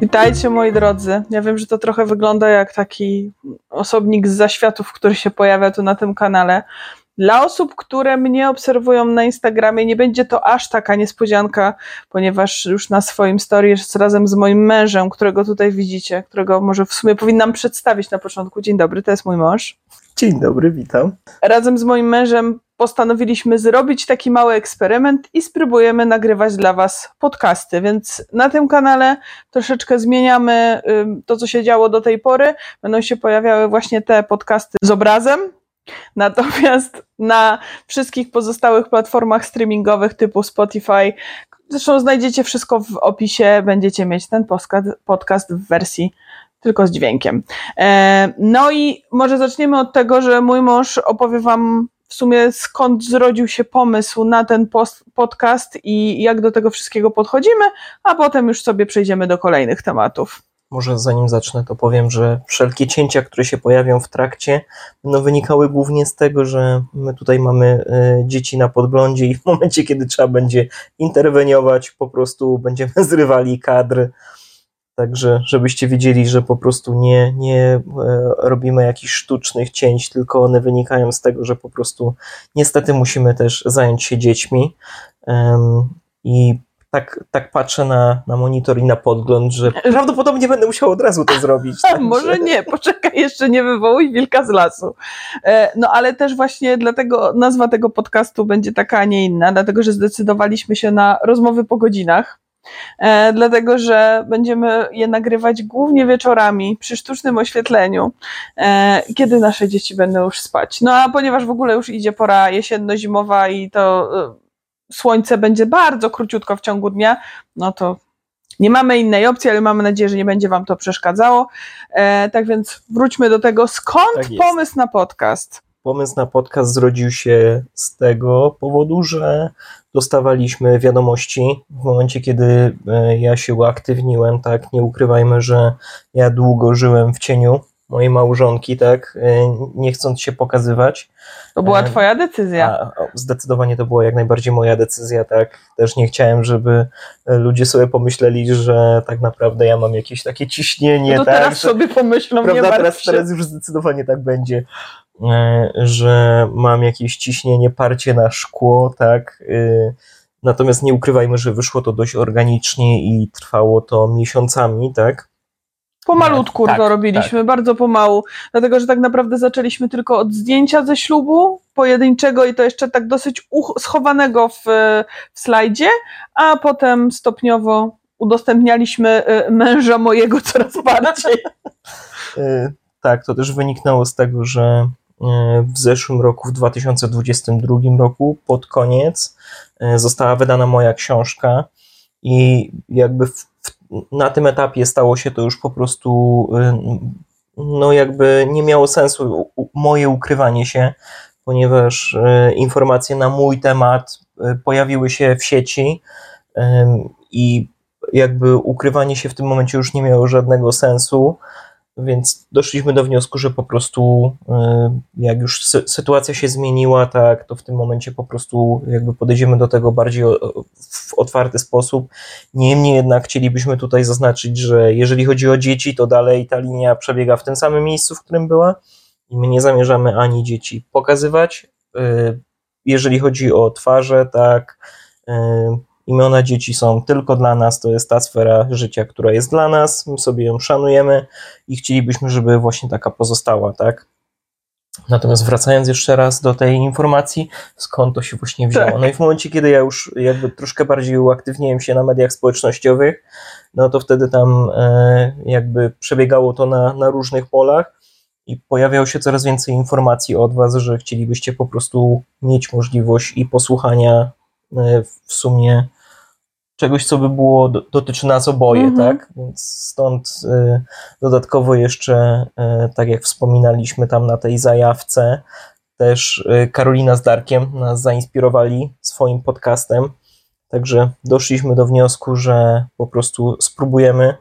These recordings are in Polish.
Witajcie moi drodzy. Ja wiem, że to trochę wygląda jak taki osobnik z zaświatów, który się pojawia tu na tym kanale. Dla osób, które mnie obserwują na Instagramie, nie będzie to aż taka niespodzianka, ponieważ już na swoim story jest razem z moim mężem, którego tutaj widzicie, którego może w sumie powinnam przedstawić na początku. Dzień dobry, to jest mój mąż. Dzień dobry, witam. Razem z moim mężem postanowiliśmy zrobić taki mały eksperyment i spróbujemy nagrywać dla Was podcasty. Więc na tym kanale troszeczkę zmieniamy to, co się działo do tej pory. Będą się pojawiały właśnie te podcasty z obrazem. Natomiast na wszystkich pozostałych platformach streamingowych typu Spotify, zresztą znajdziecie wszystko w opisie, będziecie mieć ten podcast w wersji tylko z dźwiękiem. E, no i może zaczniemy od tego, że mój mąż opowie Wam w sumie skąd zrodził się pomysł na ten post, podcast i jak do tego wszystkiego podchodzimy, a potem już sobie przejdziemy do kolejnych tematów. Może zanim zacznę, to powiem, że wszelkie cięcia, które się pojawią w trakcie, no wynikały głównie z tego, że my tutaj mamy y, dzieci na podglądzie i w momencie, kiedy trzeba będzie interweniować, po prostu będziemy zrywali kadry Także, żebyście wiedzieli, że po prostu nie, nie e, robimy jakichś sztucznych cięć, tylko one wynikają z tego, że po prostu niestety musimy też zająć się dziećmi. I tak, tak patrzę na, na monitor i na podgląd, że prawdopodobnie będę musiał od razu to zrobić. Także... Może nie, poczekaj, jeszcze nie wywołuj wilka z lasu. E, no ale też właśnie dlatego nazwa tego podcastu będzie taka, a nie inna, dlatego że zdecydowaliśmy się na rozmowy po godzinach dlatego że będziemy je nagrywać głównie wieczorami przy sztucznym oświetleniu, e, kiedy nasze dzieci będą już spać. No a ponieważ w ogóle już idzie pora jesienno-zimowa i to e, słońce będzie bardzo króciutko w ciągu dnia, no to nie mamy innej opcji, ale mamy nadzieję, że nie będzie Wam to przeszkadzało. E, tak więc wróćmy do tego, skąd tak pomysł na podcast? Pomysł na podcast zrodził się z tego powodu, że dostawaliśmy wiadomości w momencie, kiedy e, ja się uaktywniłem, tak, nie ukrywajmy, że ja długo żyłem w cieniu mojej małżonki, tak, e, nie chcąc się pokazywać. To była e, twoja decyzja. A, zdecydowanie to była jak najbardziej moja decyzja, tak. Też nie chciałem, żeby ludzie sobie pomyśleli, że tak naprawdę ja mam jakieś takie ciśnienie. No to tak, teraz że, sobie pomyślą, prawda, nie teraz, teraz już zdecydowanie tak będzie. E, że mam jakieś ciśnienie, parcie na szkło, tak. E, natomiast nie ukrywajmy, że wyszło to dość organicznie i trwało to miesiącami, tak. Pomalutku tak, to robiliśmy, tak. bardzo pomału, dlatego że tak naprawdę zaczęliśmy tylko od zdjęcia ze ślubu pojedynczego i to jeszcze tak dosyć schowanego w, w slajdzie, a potem stopniowo udostępnialiśmy e, męża mojego coraz bardziej. tak, to też wyniknęło z tego, że E, w zeszłym roku, w 2022 roku, pod koniec, e, została wydana moja książka i jakby w, na tym etapie stało się to już po prostu, e, no jakby nie miało sensu moje ukrywanie się, ponieważ informacje na mój temat pojawiły się w sieci i jakby ukrywanie się w tym momencie już nie miało żadnego sensu. Więc doszliśmy do wniosku, że po prostu y, jak już sytuacja się zmieniła, tak, to w tym momencie po prostu jakby podejdziemy do tego bardziej w otwarty sposób. Niemniej jednak chcielibyśmy tutaj zaznaczyć, że jeżeli chodzi o dzieci, to dalej ta linia przebiega w tym samym miejscu, w którym była i my nie zamierzamy ani dzieci pokazywać. Y, jeżeli chodzi o twarze, tak, y, Imiona dzieci są tylko dla nas, to jest ta sfera życia, która jest dla nas, my sobie ją szanujemy i chcielibyśmy, żeby właśnie taka pozostała, tak? Natomiast wracając jeszcze raz do tej informacji, skąd to się właśnie wzięło. Tak. No i w momencie, kiedy ja już jakby troszkę bardziej uaktywniłem się na mediach społecznościowych, no to wtedy tam e, jakby przebiegało to na, na różnych polach i pojawiało się coraz więcej informacji od Was, że chcielibyście po prostu mieć możliwość i posłuchania e, w sumie czegoś, co by było, dotyczy nas oboje, mhm. tak? Więc stąd y, dodatkowo jeszcze, y, tak jak wspominaliśmy tam na tej zajawce, też y, Karolina z Darkiem nas zainspirowali swoim podcastem. Także doszliśmy do wniosku, że po prostu spróbujemy.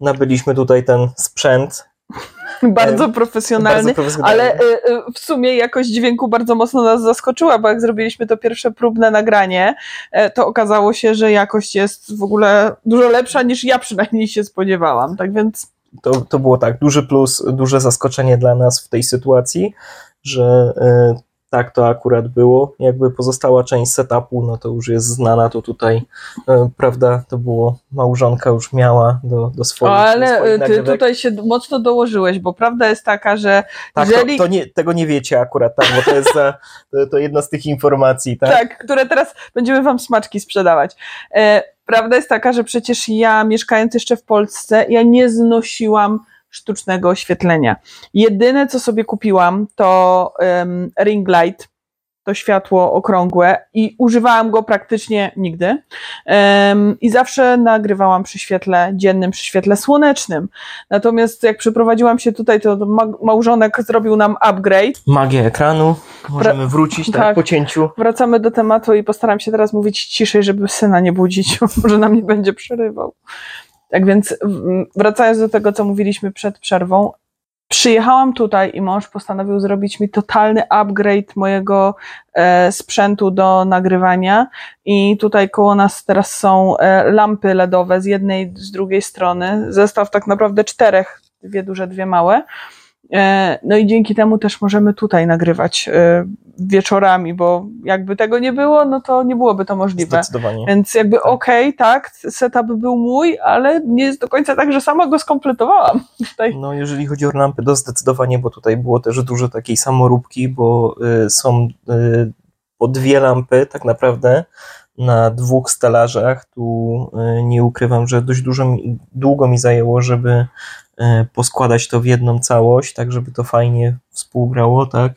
Nabyliśmy tutaj ten sprzęt Bardzo Bardzo profesjonalny. profesjonalny. Ale y, y, w sumie jakość dźwięku bardzo mocno nas zaskoczyła, bo jak zrobiliśmy to pierwsze próbne nagranie, e, to okazało się, że jakość jest w ogóle dużo lepsza niż ja przynajmniej się spodziewałam. Tak więc to, to było tak, duży plus, duże zaskoczenie dla nas w tej sytuacji, że e, tak to akurat było. Jakby pozostała część setupu, no to już jest znana, to tutaj, e, prawda, to było, małżonka już miała do, do swoich o, do ale swoich ty nagrywek. tutaj się mocno dołożyłeś, bo prawda jest taka, że Tak, jeżeli... to, to nie, tego nie wiecie akurat, tak, bo to jest za, to, to jedna z tych informacji, tak? tak, które teraz będziemy wam smaczki sprzedawać. E, prawda jest taka, że przecież ja mieszkając jeszcze w Polsce, ja nie znosiłam sztucznego oświetlenia. Jedyne, co sobie kupiłam, to um, ring light, to światło okrągłe i używałam go praktycznie nigdy. Em, I zawsze nagrywałam przy świetle dziennym, przy świetle słonecznym. Natomiast jak przeprowadziłam się tutaj, to ma- małżonek zrobił nam upgrade. Magia ekranu, możemy wrócić tak, tak. po cięciu. Wracamy do tematu i postaram się teraz mówić ciszej, żeby syna nie budzić, może nam nie będzie przerywał. Tak więc wracając do tego, co mówiliśmy przed przerwą, przyjechałam tutaj i mąż postanowił zrobić mi totalny upgrade mojego e, sprzętu do nagrywania i tutaj koło nas teraz są e, lampy LEDowe z jednej, z drugiej strony, zestaw tak naprawdę czterech, dwie duże, dwie małe. E, No i dzięki temu też możemy tutaj nagrywać e, wieczorami, bo jakby tego nie było, no to nie byłoby to możliwe. Zdecydowanie. Więc jakby Tak. okej, tak, setup był mój, ale nie jest do końca tak, że sama go skompletowałam. Tutaj. No, jeżeli chodzi o lampy, to zdecydowanie, bo tutaj było też dużo takiej samoróbki, bo y, są y, po dwie lampy tak naprawdę na dwóch stelażach. Tu nie ukrywam, że dość dużo mi, długo mi zajęło, żeby poskładać to w jedną całość, tak żeby to fajnie współgrało, tak?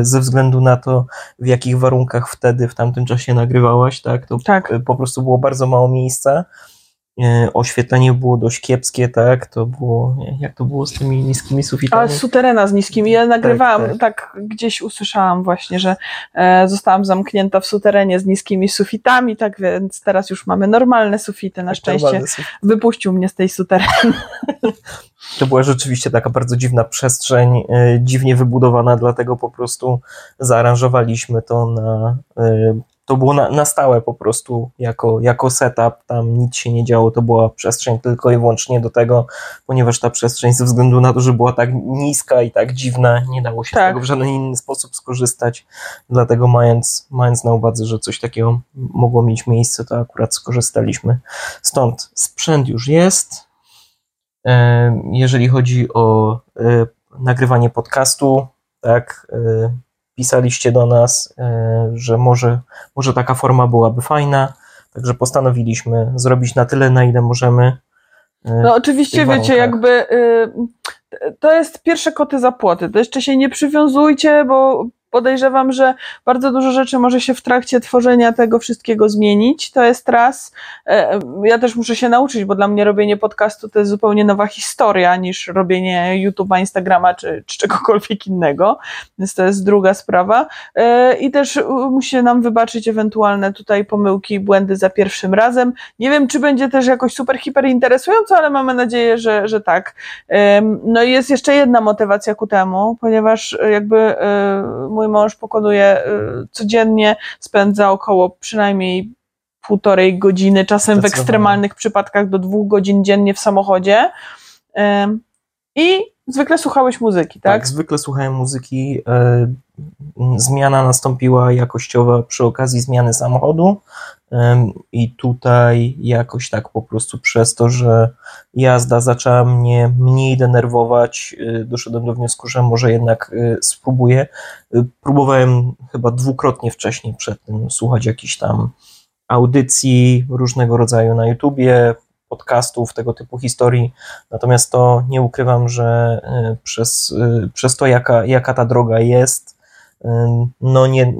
Y, Ze względu na to, w jakich warunkach wtedy, w tamtym czasie nagrywałaś, tak? To Tak. y, po prostu było bardzo mało miejsca. E, Oświetlenie było dość kiepskie, tak? To było, jak to było z tymi niskimi A sufitami? z suterena z niskimi. Ja nagrywałam, tak. tak, gdzieś usłyszałam właśnie, że e, zostałam zamknięta w suterenie z niskimi sufitami, tak więc teraz już mamy normalne sufity. Na Tak, szczęście wypuścił mnie z tej sutereny. To była rzeczywiście taka bardzo dziwna przestrzeń, e, dziwnie wybudowana, dlatego po prostu zaaranżowaliśmy to na. e, To było na, na stałe po prostu jako, jako setup, tam nic się nie działo, to była przestrzeń tylko i wyłącznie do tego, ponieważ ta przestrzeń ze względu na to, że była tak niska i tak dziwna, nie dało się Tak. z tego w żaden inny sposób skorzystać, dlatego mając, mając na uwadze, że coś takiego mogło mieć miejsce, to akurat skorzystaliśmy. Stąd sprzęt już jest, E, Jeżeli chodzi o e, nagrywanie podcastu, tak, e, pisaliście do nas, e, że może, może taka forma byłaby fajna, także postanowiliśmy zrobić na tyle, na ile możemy. E, No oczywiście, wiecie, jakby y, to jest pierwsze koty za płoty. To jeszcze się nie przywiązujcie, bo podejrzewam, że bardzo dużo rzeczy może się w trakcie tworzenia tego wszystkiego zmienić. To jest raz. E, Ja też muszę się nauczyć, bo dla mnie robienie podcastu to jest zupełnie nowa historia niż robienie YouTube'a, Instagrama czy, czy czegokolwiek innego. Więc to jest druga sprawa. E, I też musi nam wybaczyć ewentualne tutaj pomyłki, błędy za pierwszym razem. Nie wiem, czy będzie też jakoś super, hiper interesująco, ale mamy nadzieję, że, że tak. No i jest jeszcze jedna motywacja ku temu, ponieważ jakby y, mój mąż pokonuje y, codziennie, spędza około przynajmniej półtorej godziny, czasem w ekstremalnych przypadkach do dwóch godzin dziennie w samochodzie. I zwykle słuchałeś muzyki, Tak, tak? zwykle słuchałem muzyki. Zmiana nastąpiła jakościowa przy okazji zmiany samochodu. I tutaj jakoś tak po prostu przez to, że jazda zaczęła mnie mniej denerwować, e, doszedłem do wniosku, że może jednak e, spróbuję. E, Próbowałem chyba dwukrotnie wcześniej przed tym słuchać jakichś tam audycji różnego rodzaju na YouTubie, podcastów, tego typu historii. Natomiast to nie ukrywam, że y, przez, y, przez to, jaka, jaka ta droga jest, y, no nie,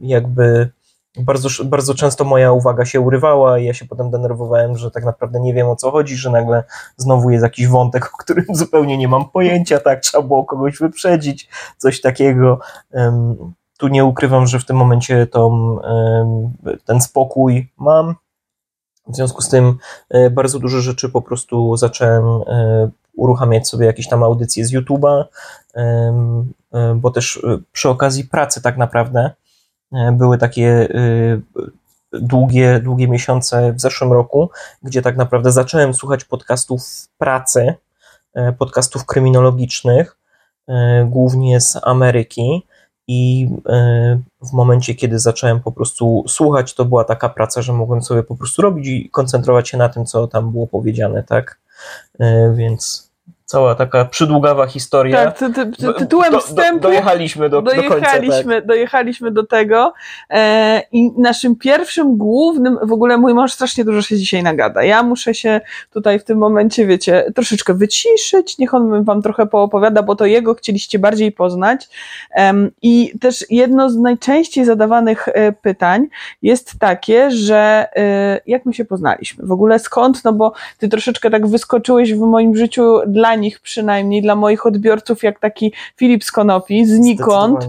jakby bardzo, bardzo często moja uwaga się urywała i ja się potem denerwowałem, że tak naprawdę nie wiem o co chodzi, że nagle znowu jest jakiś wątek, o którym zupełnie nie mam pojęcia, tak, trzeba było kogoś wyprzedzić, coś takiego. Tu nie ukrywam, że w tym momencie tą, ten spokój mam. W związku z tym e, bardzo dużo rzeczy po prostu zacząłem e, uruchamiać sobie jakieś tam audycje z YouTube'a, bo też przy okazji pracy tak naprawdę były takie długie, długie miesiące w zeszłym roku, gdzie tak naprawdę zacząłem słuchać podcastów pracy, podcastów kryminologicznych, głównie z Ameryki. I w momencie, kiedy zacząłem po prostu słuchać, to była taka praca, że mogłem sobie po prostu robić i koncentrować się na tym, co tam było powiedziane, tak? Więc cała taka przydługawa historia. Tak, ty, ty, ty, tytułem do, wstępu do, dojechaliśmy do, dojechaliśmy, do końca. Tak. Dojechaliśmy do tego e, i naszym pierwszym głównym, w ogóle mój mąż strasznie dużo się dzisiaj nagada. Ja muszę się tutaj w tym momencie, wiecie, troszeczkę wyciszyć, niech on wam trochę poopowiada, bo to jego chcieliście bardziej poznać. E, I też jedno z najczęściej zadawanych e, pytań jest takie, że e, jak my się poznaliśmy? W ogóle skąd? No bo ty troszeczkę tak wyskoczyłeś w moim życiu dla nich przynajmniej, dla moich odbiorców, jak taki Filip Skonopi, znikąd.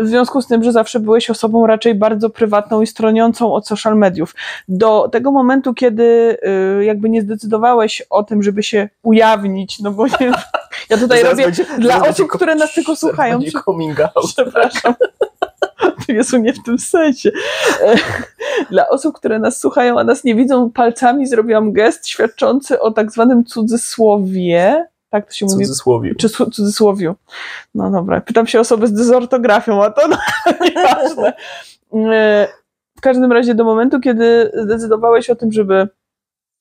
W związku z tym, że zawsze byłeś osobą raczej bardzo prywatną i stroniącą od social mediów. Do tego momentu, kiedy y, jakby nie zdecydowałeś o tym, żeby się ujawnić, no bo nie, ja tutaj robię będzie, dla osób, które nas tylko słuchają. Przepraszam. Jezu, nie w tym sensie. E, dla osób, które nas słuchają, a nas nie widzą, palcami zrobiłam gest świadczący o tak zwanym cudzysłowie. Tak to się mówi? Cudzysłowiu. Czy cudzysłowiu. No dobra, pytam się osoby z dezortografią, a to no, nieważne. E, w każdym razie do momentu, kiedy zdecydowałeś o tym, żeby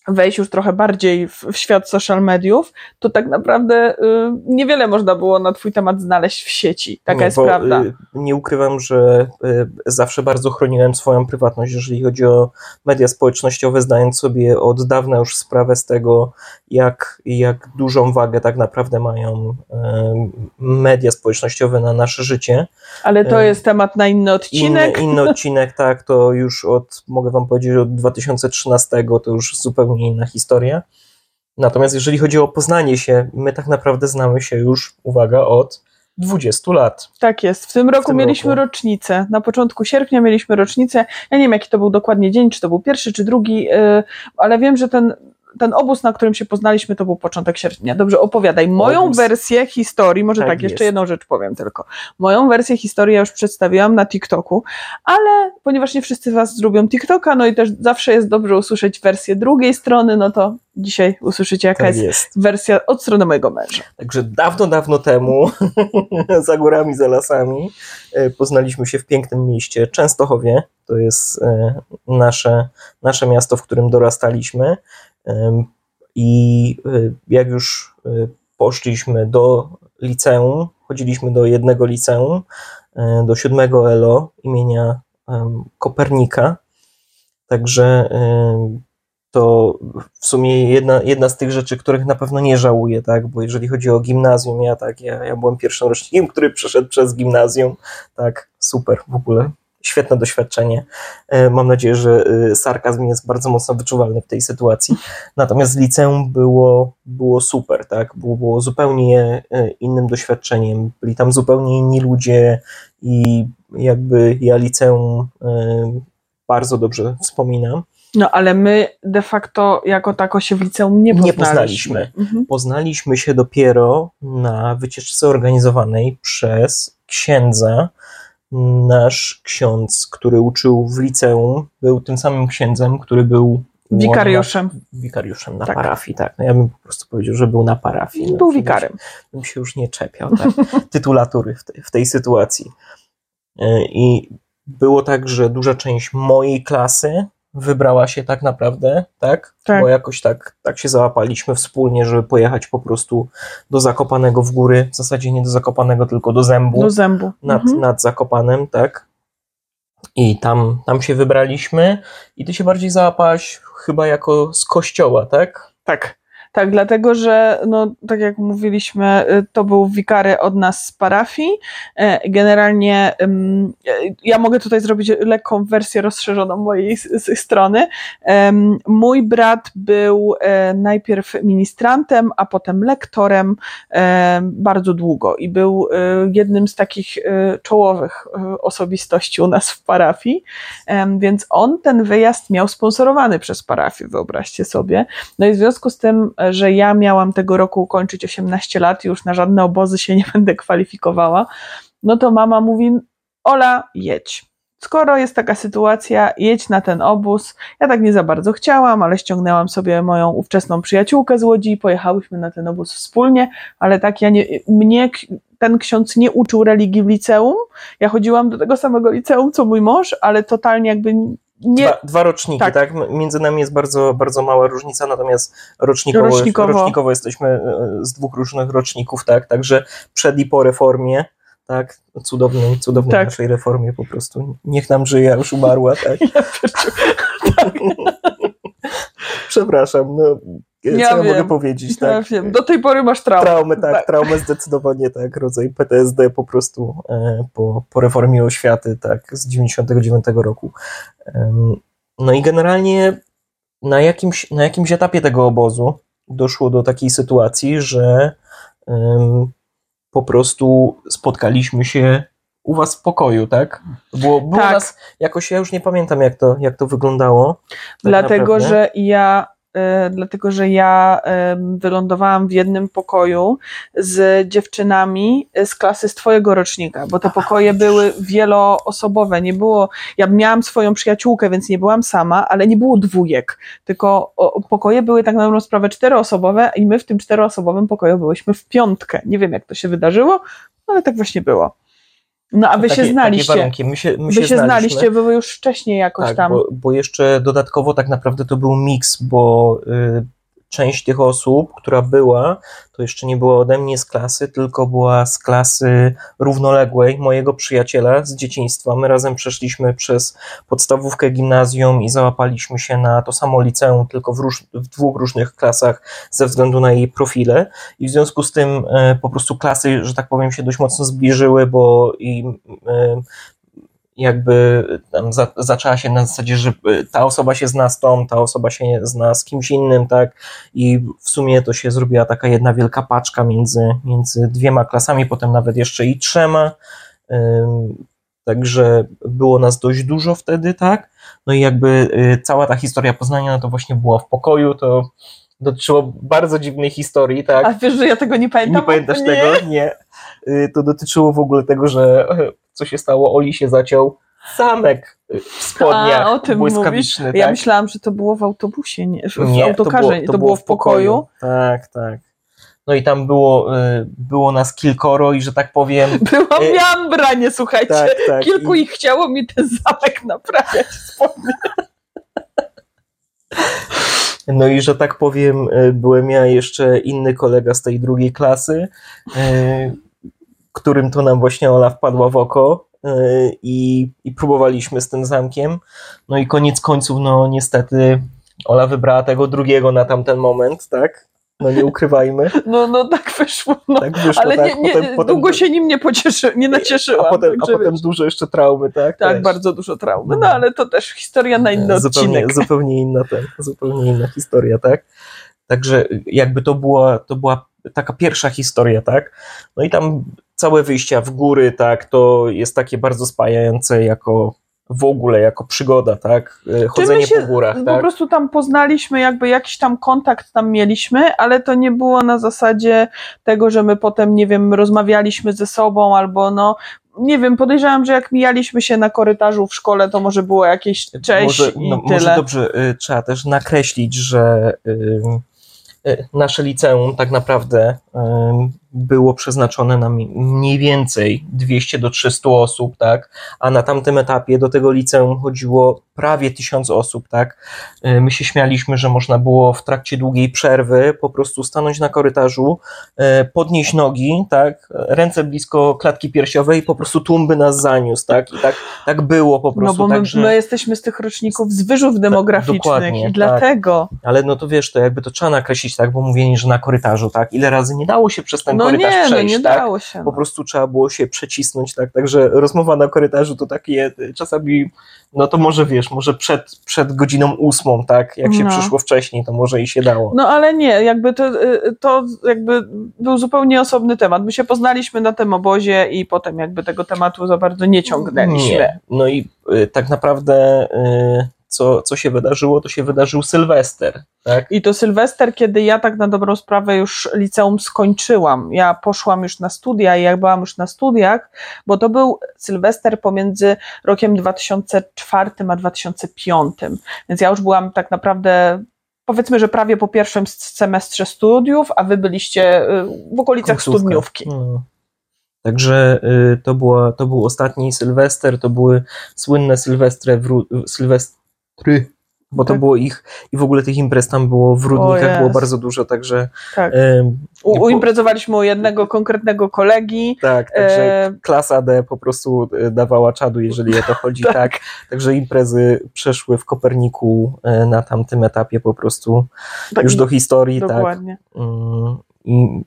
wejść już trochę bardziej w, w, świat social mediów, to tak naprawdę y, niewiele można było na twój temat znaleźć w sieci. Taka jest bo, prawda. Y, nie ukrywam, że y, zawsze bardzo chroniłem swoją prywatność, jeżeli chodzi o media społecznościowe, zdając sobie od dawna już sprawę z tego, jak, jak dużą wagę tak naprawdę mają y, media społecznościowe na nasze życie. Ale to y, jest temat na inny odcinek. Inny, inny odcinek, tak, to już od, mogę wam powiedzieć, od 2013 to już zupełnie zupełnie inna historia. Natomiast jeżeli chodzi o poznanie się, my tak naprawdę znamy się już, uwaga, od 20 lat. Tak jest. W tym roku w tym mieliśmy roku. rocznicę. Na początku sierpnia mieliśmy rocznicę. Ja nie wiem, jaki to był dokładnie dzień, czy to był pierwszy, czy drugi, y, ale wiem, że ten ten obóz, na którym się poznaliśmy, to był początek sierpnia. Dobrze, opowiadaj. Moją obóz. wersję historii, może tak, tak jeszcze jedną rzecz powiem tylko. Moją wersję historii ja już przedstawiłam na TikToku, ale ponieważ nie wszyscy was lubią TikToka, no i też zawsze jest dobrze usłyszeć wersję drugiej strony, no to dzisiaj usłyszycie, jaka tak jest, jest, wersja od strony mojego męża. Także dawno, dawno temu, za górami, za lasami, e, poznaliśmy się w pięknym mieście Częstochowie. To jest e, nasze, nasze miasto, w którym dorastaliśmy. I y, jak już y, poszliśmy do liceum, chodziliśmy do jednego liceum, y, do siódmego ELO imienia Kopernika. Także to w sumie jedna, jedna z tych rzeczy, których na pewno nie żałuję, tak? Bo jeżeli chodzi o gimnazjum, ja tak, ja, ja byłem pierwszym rocznikiem, który przeszedł przez gimnazjum, tak, super w ogóle świetne doświadczenie. E, mam nadzieję, że e, sarkazm jest bardzo mocno wyczuwalny w tej sytuacji. Natomiast liceum było, było super, tak? Było, było zupełnie e, innym doświadczeniem. Byli tam zupełnie inni ludzie i jakby ja liceum bardzo dobrze wspominam. No, ale my de facto jako tako się w liceum nie poznaliśmy. Nie poznaliśmy. Mhm. Poznaliśmy się dopiero na wycieczce organizowanej przez księdza, nasz ksiądz, który uczył w liceum, był tym samym księdzem, który był wikariuszem. Na, wikariuszem na tak. parafii, tak. No ja bym po prostu powiedział, że był na parafii. No, był wikarem. Bym się już nie czepiał tak, tytulatury w, te, w tej sytuacji. E, I było tak, że duża część mojej klasy wybrała się tak naprawdę, tak? tak? Bo jakoś tak, tak się załapaliśmy wspólnie, żeby pojechać po prostu do Zakopanego w góry, w zasadzie nie do Zakopanego, tylko do Zębu. Do Zębu. Nad, mhm. nad Zakopanem, tak? I tam, tam się wybraliśmy i ty się bardziej załapałaś chyba jako z kościoła, tak? Tak. Tak, dlatego że, no, tak jak mówiliśmy, y, to był wikary od nas z parafii. E, generalnie ja mogę tutaj zrobić lekką wersję rozszerzoną mojej strony. Mój brat był e, najpierw ministrantem, a potem lektorem e, bardzo długo i był jednym z takich czołowych osobistości u nas w parafii, więc on ten wyjazd miał sponsorowany przez parafię, wyobraźcie sobie. No i w związku z tym że ja miałam tego roku kończyć 18 lat, już na żadne obozy się nie będę kwalifikowała, no to mama mówi: Ola, jedź. Skoro jest taka sytuacja, jedź na ten obóz. Ja tak nie za bardzo chciałam, ale ściągnęłam sobie moją ówczesną przyjaciółkę z Łodzi i pojechałyśmy na ten obóz wspólnie, ale tak ja nie, mnie ten ksiądz nie uczył religii w liceum. Ja chodziłam do tego samego liceum, co mój mąż, ale totalnie jakby nie... Dwa, dwa roczniki, tak. tak. Między nami jest bardzo, bardzo mała różnica, natomiast rocznikowo, Rocznikowo. rocznikowo jesteśmy e, z dwóch różnych roczników, tak, także przed i po reformie, tak, cudownej, cudownej Tak. naszej reformie po prostu. Niech nam żyje, już umarła, tak. Ja Przepraszam, no, co Ja ja, wiem. mogę powiedzieć, ja tak. wiem, do tej pory masz traumę. Traumę, tak, traumę zdecydowanie, tak, rodzaj PTSD po prostu e, po, po reformie oświaty, tak, z 99 roku. No i generalnie na jakimś, na jakimś etapie tego obozu doszło do takiej sytuacji, że po prostu spotkaliśmy się u was w pokoju, tak? Było, było Tak. nas jakoś, ja już nie pamiętam jak to, jak to wyglądało. tak dlatego, naprawdę. że ja, dlatego, że ja wylądowałam w jednym pokoju z dziewczynami z klasy z twojego rocznika, bo te pokoje były wieloosobowe, nie było, ja miałam swoją przyjaciółkę, więc nie byłam sama, ale nie było dwójek, tylko pokoje były tak na dobrą sprawę czteroosobowe i my w tym czteroosobowym pokoju byłyśmy w piątkę. Nie wiem, jak to się wydarzyło, ale tak właśnie było. No a wy takie, się znaliście. Takie warunki. My się, my Wy się, znaliście, były już wcześniej jakoś Tak, tam. bo, bo jeszcze dodatkowo tak naprawdę to był miks, bo y, część tych osób, która była, to jeszcze nie była ode mnie z klasy, tylko była z klasy równoległej mojego przyjaciela z dzieciństwa. My razem przeszliśmy przez podstawówkę, gimnazjum i załapaliśmy się na to samo liceum, tylko w, róż, w dwóch różnych klasach ze względu na jej profile. I w związku z tym e, po prostu klasy, że tak powiem, się dość mocno zbliżyły, bo i e, jakby tam za, zaczęła się na zasadzie, że y, ta osoba się zna z tą, ta osoba się zna z kimś innym, tak? I w sumie to się zrobiła taka jedna wielka paczka między, między dwiema klasami, potem nawet jeszcze i trzema. Także było nas dość dużo wtedy, tak? No i jakby y, cała ta historia Poznania, no to właśnie była w pokoju, to dotyczyło bardzo dziwnej historii, tak? A wiesz, że ja tego nie pamiętam? Nie pamiętasz Nie. tego? Nie. Y, To dotyczyło w ogóle tego, że co się stało, Oli się zaciął zamek y, w spodniach A, o tym błyskawiczny, Ja tak? myślałam, że to było w autobusie, nie, w, Nie, autokarze, to było, w pokoju. Tak, tak. No i tam było, y, było nas kilkoro i że tak powiem, Byłam Y, miałam branie, słuchajcie. tak, tak. Kilku I, ich chciało mi ten zamek naprawiać spodnie. no i że tak powiem, y, byłem ja jeszcze inny kolega z tej drugiej klasy, którym to nam właśnie Ola wpadła w oko y, i, i próbowaliśmy z tym zamkiem. No i koniec końców, no niestety Ola wybrała tego drugiego na tamten moment, tak? No nie ukrywajmy. No, no tak wyszło. No. Tak wyszło, Ale tak? nie, nie, Potem- potem- długo się nim nie pocieszy, nie nacieszyłam. A potem, a także potem dużo jeszcze traumy, tak? Tak, Też. bardzo dużo traumy. No No. ale to też historia na inny zupełnie, odcinek. zupełnie inna ten, zupełnie inna historia, tak? Także jakby to była, to była taka pierwsza historia, tak? No i tam całe wyjścia w góry, tak, to jest takie bardzo spajające jako w ogóle, jako przygoda, tak? E, Chodzenie się po górach, Po tak? prostu tam poznaliśmy, jakby jakiś tam kontakt tam mieliśmy, ale to nie było na zasadzie tego, że my potem, nie wiem, rozmawialiśmy ze sobą albo no, nie wiem, podejrzewam, że jak mijaliśmy się na korytarzu w szkole, to może było jakieś cześć może, i no, tyle. może dobrze, y, trzeba też nakreślić, że y, y, nasze liceum tak naprawdę było przeznaczone na mniej więcej 200 do 300 osób, tak? A na tamtym etapie do tego liceum chodziło prawie 1000 osób, tak? Y, My się śmialiśmy, że można było w trakcie długiej przerwy po prostu stanąć na korytarzu, y, podnieść nogi, tak? Ręce blisko klatki piersiowej i po prostu tłum by nas zaniósł, tak? I tak, tak było po No prostu. bo my, tak, że... my jesteśmy z tych roczników z wyżów demograficznych dokładnie, i tak. dlatego. Ale no to wiesz, to jakby to trzeba nakreślić, tak, bo mówienie, że na korytarzu, tak, ile razy nie dało się przez ten No korytarz nie, no przejść, nie tak, dało się. po No. prostu trzeba było się przecisnąć, tak, także rozmowa na korytarzu to takie y, czasami, no to może wiesz, może przed, przed godziną ósmą, tak, jak się No. przyszło wcześniej, to może i się dało. No ale nie, jakby to, y, to jakby był zupełnie osobny temat. My się poznaliśmy na tym obozie i potem jakby tego tematu za bardzo nie ciągnęliśmy. Nie. No i y, tak naprawdę y, co, co się wydarzyło, to się wydarzył Sylwester, tak? I to Sylwester, kiedy ja tak na dobrą sprawę już liceum skończyłam. Ja poszłam już na studia i jak byłam już na studiach, bo to był Sylwester pomiędzy rokiem 2004 a 2005. Więc ja już byłam tak naprawdę powiedzmy, że prawie po pierwszym semestrze studiów, a wy byliście y, w okolicach Końcówka. studniówki. No. Także y, to, była, to był ostatni Sylwester, to były słynne Sylwestre, w, Sylwestry, bo to Tak. było ich i w ogóle tych imprez tam było w Rudnikach było bardzo dużo, także Tak. ym, U, uimprezowaliśmy u jednego konkretnego kolegi. tak, także E, klasa D po prostu y, dawała czadu, jeżeli o to chodzi, Tak. tak. Także imprezy przeszły w Koperniku y, na tamtym etapie po prostu tak, już do historii, tak. Dokładnie. Ym,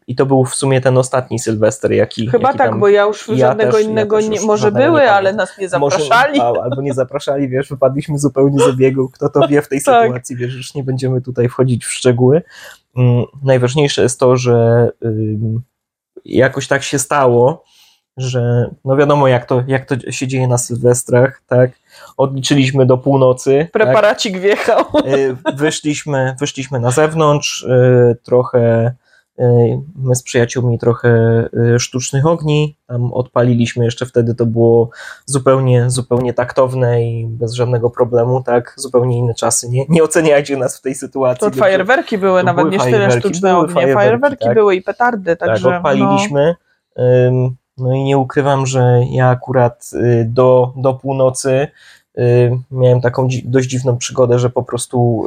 I, to był w sumie ten ostatni Sylwester, jaki. Chyba jaki tak, tam bo ja już ja żadnego też- ja innego też nie, może żadnego nie były, ale nas nie zapraszali. Może, albo nie zapraszali, wiesz, wypadliśmy zupełnie z obiegu. Kto to wie w tej Tak. sytuacji, wiesz, już nie będziemy tutaj wchodzić w szczegóły. Mm, Najważniejsze jest to, że jakoś tak się stało, że no wiadomo, jak to, jak to się dzieje na Sylwestrach, tak? Odliczyliśmy do północy. tak? Preparacik wjechał. Y, wyszliśmy, wyszliśmy na zewnątrz, y, trochę my z przyjaciółmi trochę y, sztucznych ogni, tam odpaliliśmy jeszcze wtedy to było zupełnie, zupełnie taktowne i bez żadnego problemu, tak, zupełnie inne czasy, nie, nie oceniajcie nas w tej sytuacji. To fajerwerki były, To nawet były nie tyle sztuczne były ognie. fajerwerki, Fajerwerki tak. były i petardy, tak, także no, odpaliliśmy. Ym, No i nie ukrywam, że ja akurat y, do, do północy y, miałem taką dość dziwną przygodę, że po prostu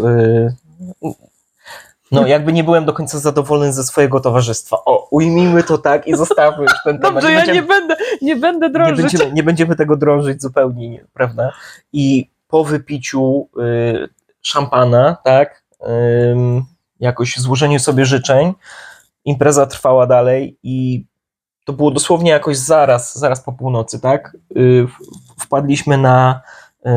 no jakby nie byłem do końca zadowolony ze swojego towarzystwa. O, ujmijmy to tak i zostawmy już ten temat. dobrze, ja będziemy- nie będę, nie będę nie drążyć. będziemy, nie będziemy tego drążyć zupełnie, nie, prawda? I po wypiciu y, szampana, tak, ym, jakoś złożeniu sobie życzeń, impreza trwała dalej i to było dosłownie jakoś zaraz, zaraz po północy, tak? Y, wpadliśmy na y,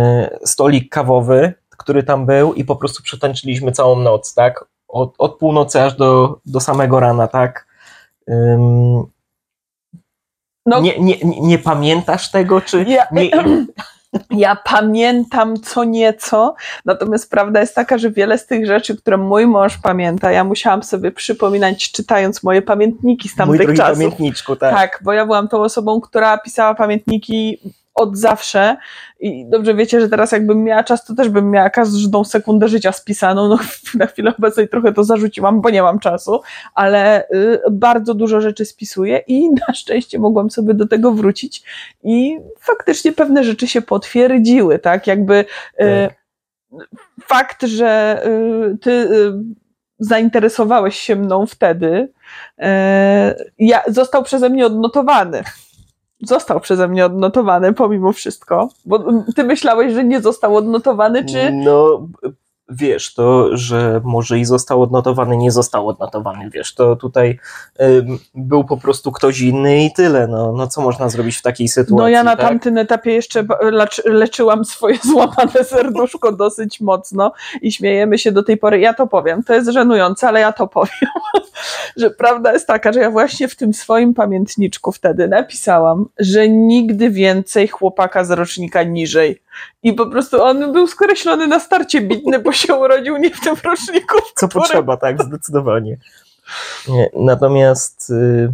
stolik kawowy, który tam był i po prostu przetańczyliśmy całą noc, tak? Od, od północy aż do, do samego rana, tak? Ym, No, nie, nie, nie, pamiętasz tego, czy Ja- nie, Ja pamiętam co nieco, natomiast prawda jest taka, że wiele z tych rzeczy, które mój mąż pamięta, ja musiałam sobie przypominać, czytając moje pamiętniki z mój tamtych drogi czasów. pamiętniczku, tak. Tak, bo ja byłam tą osobą, która pisała pamiętniki od zawsze i dobrze wiecie, że teraz jakbym miała czas, to też bym miała każdą sekundę życia spisaną. No, na chwilę obecnej trochę to zarzuciłam, bo nie mam czasu, ale y, bardzo dużo rzeczy spisuję i na szczęście mogłam sobie do tego wrócić i faktycznie pewne rzeczy się potwierdziły, tak? Jakby y, Tak. fakt, że y, ty zainteresowałeś się mną wtedy, ja, został przeze mnie odnotowany. Został przeze mnie odnotowany pomimo wszystko, bo ty myślałeś, że nie został odnotowany, czy No, wiesz, to, że może i został odnotowany, nie został odnotowany, wiesz, to tutaj ym, był po prostu ktoś inny i tyle, no, no co można zrobić w takiej sytuacji, no ja na tak? tamtym etapie jeszcze leczyłam swoje złamane serduszko dosyć mocno i śmiejemy się do tej pory. Ja to powiem, to jest żenujące, ale ja to powiem, że prawda jest taka, że ja właśnie w tym swoim pamiętniczku wtedy napisałam, że nigdy więcej chłopaka z rocznika niżej. I po prostu on był skreślony na starcie bitny, bo się urodził nie w tym roczniku. w Co którym- potrzeba, tak, zdecydowanie. Nie, natomiast y,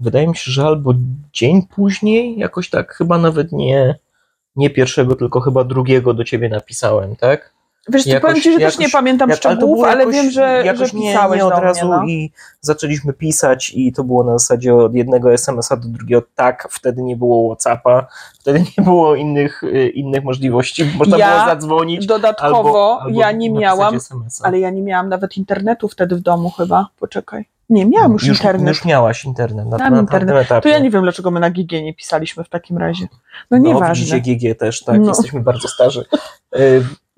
wydaje mi się, że albo dzień później, jakoś tak, chyba nawet nie, nie pierwszego, tylko chyba drugiego do ciebie napisałem, tak? Wiesz, Jakoś- powiem ci, że też jakoś- nie pamiętam Jak- ale szczegółów, ale jakoś- wiem, że, że jakoś nie, pisałeś nie od do razu mnie. No. i zaczęliśmy pisać i to było na zasadzie od jednego SMS-a do drugiego. Tak, wtedy nie było Whatsappa, wtedy nie było innych, y, innych możliwości. Można Ja było zadzwonić Dodatkowo albo, albo ja nie miałam, ale ja nie miałam nawet internetu wtedy w domu chyba. Poczekaj. Nie, miałam już, już, internet. już miałaś internet na, na internet. etapie. To ja nie wiem, dlaczego my na GG nie pisaliśmy w takim razie. No No, nieważne. widzicie, GG też, tak, No. jesteśmy bardzo starzy.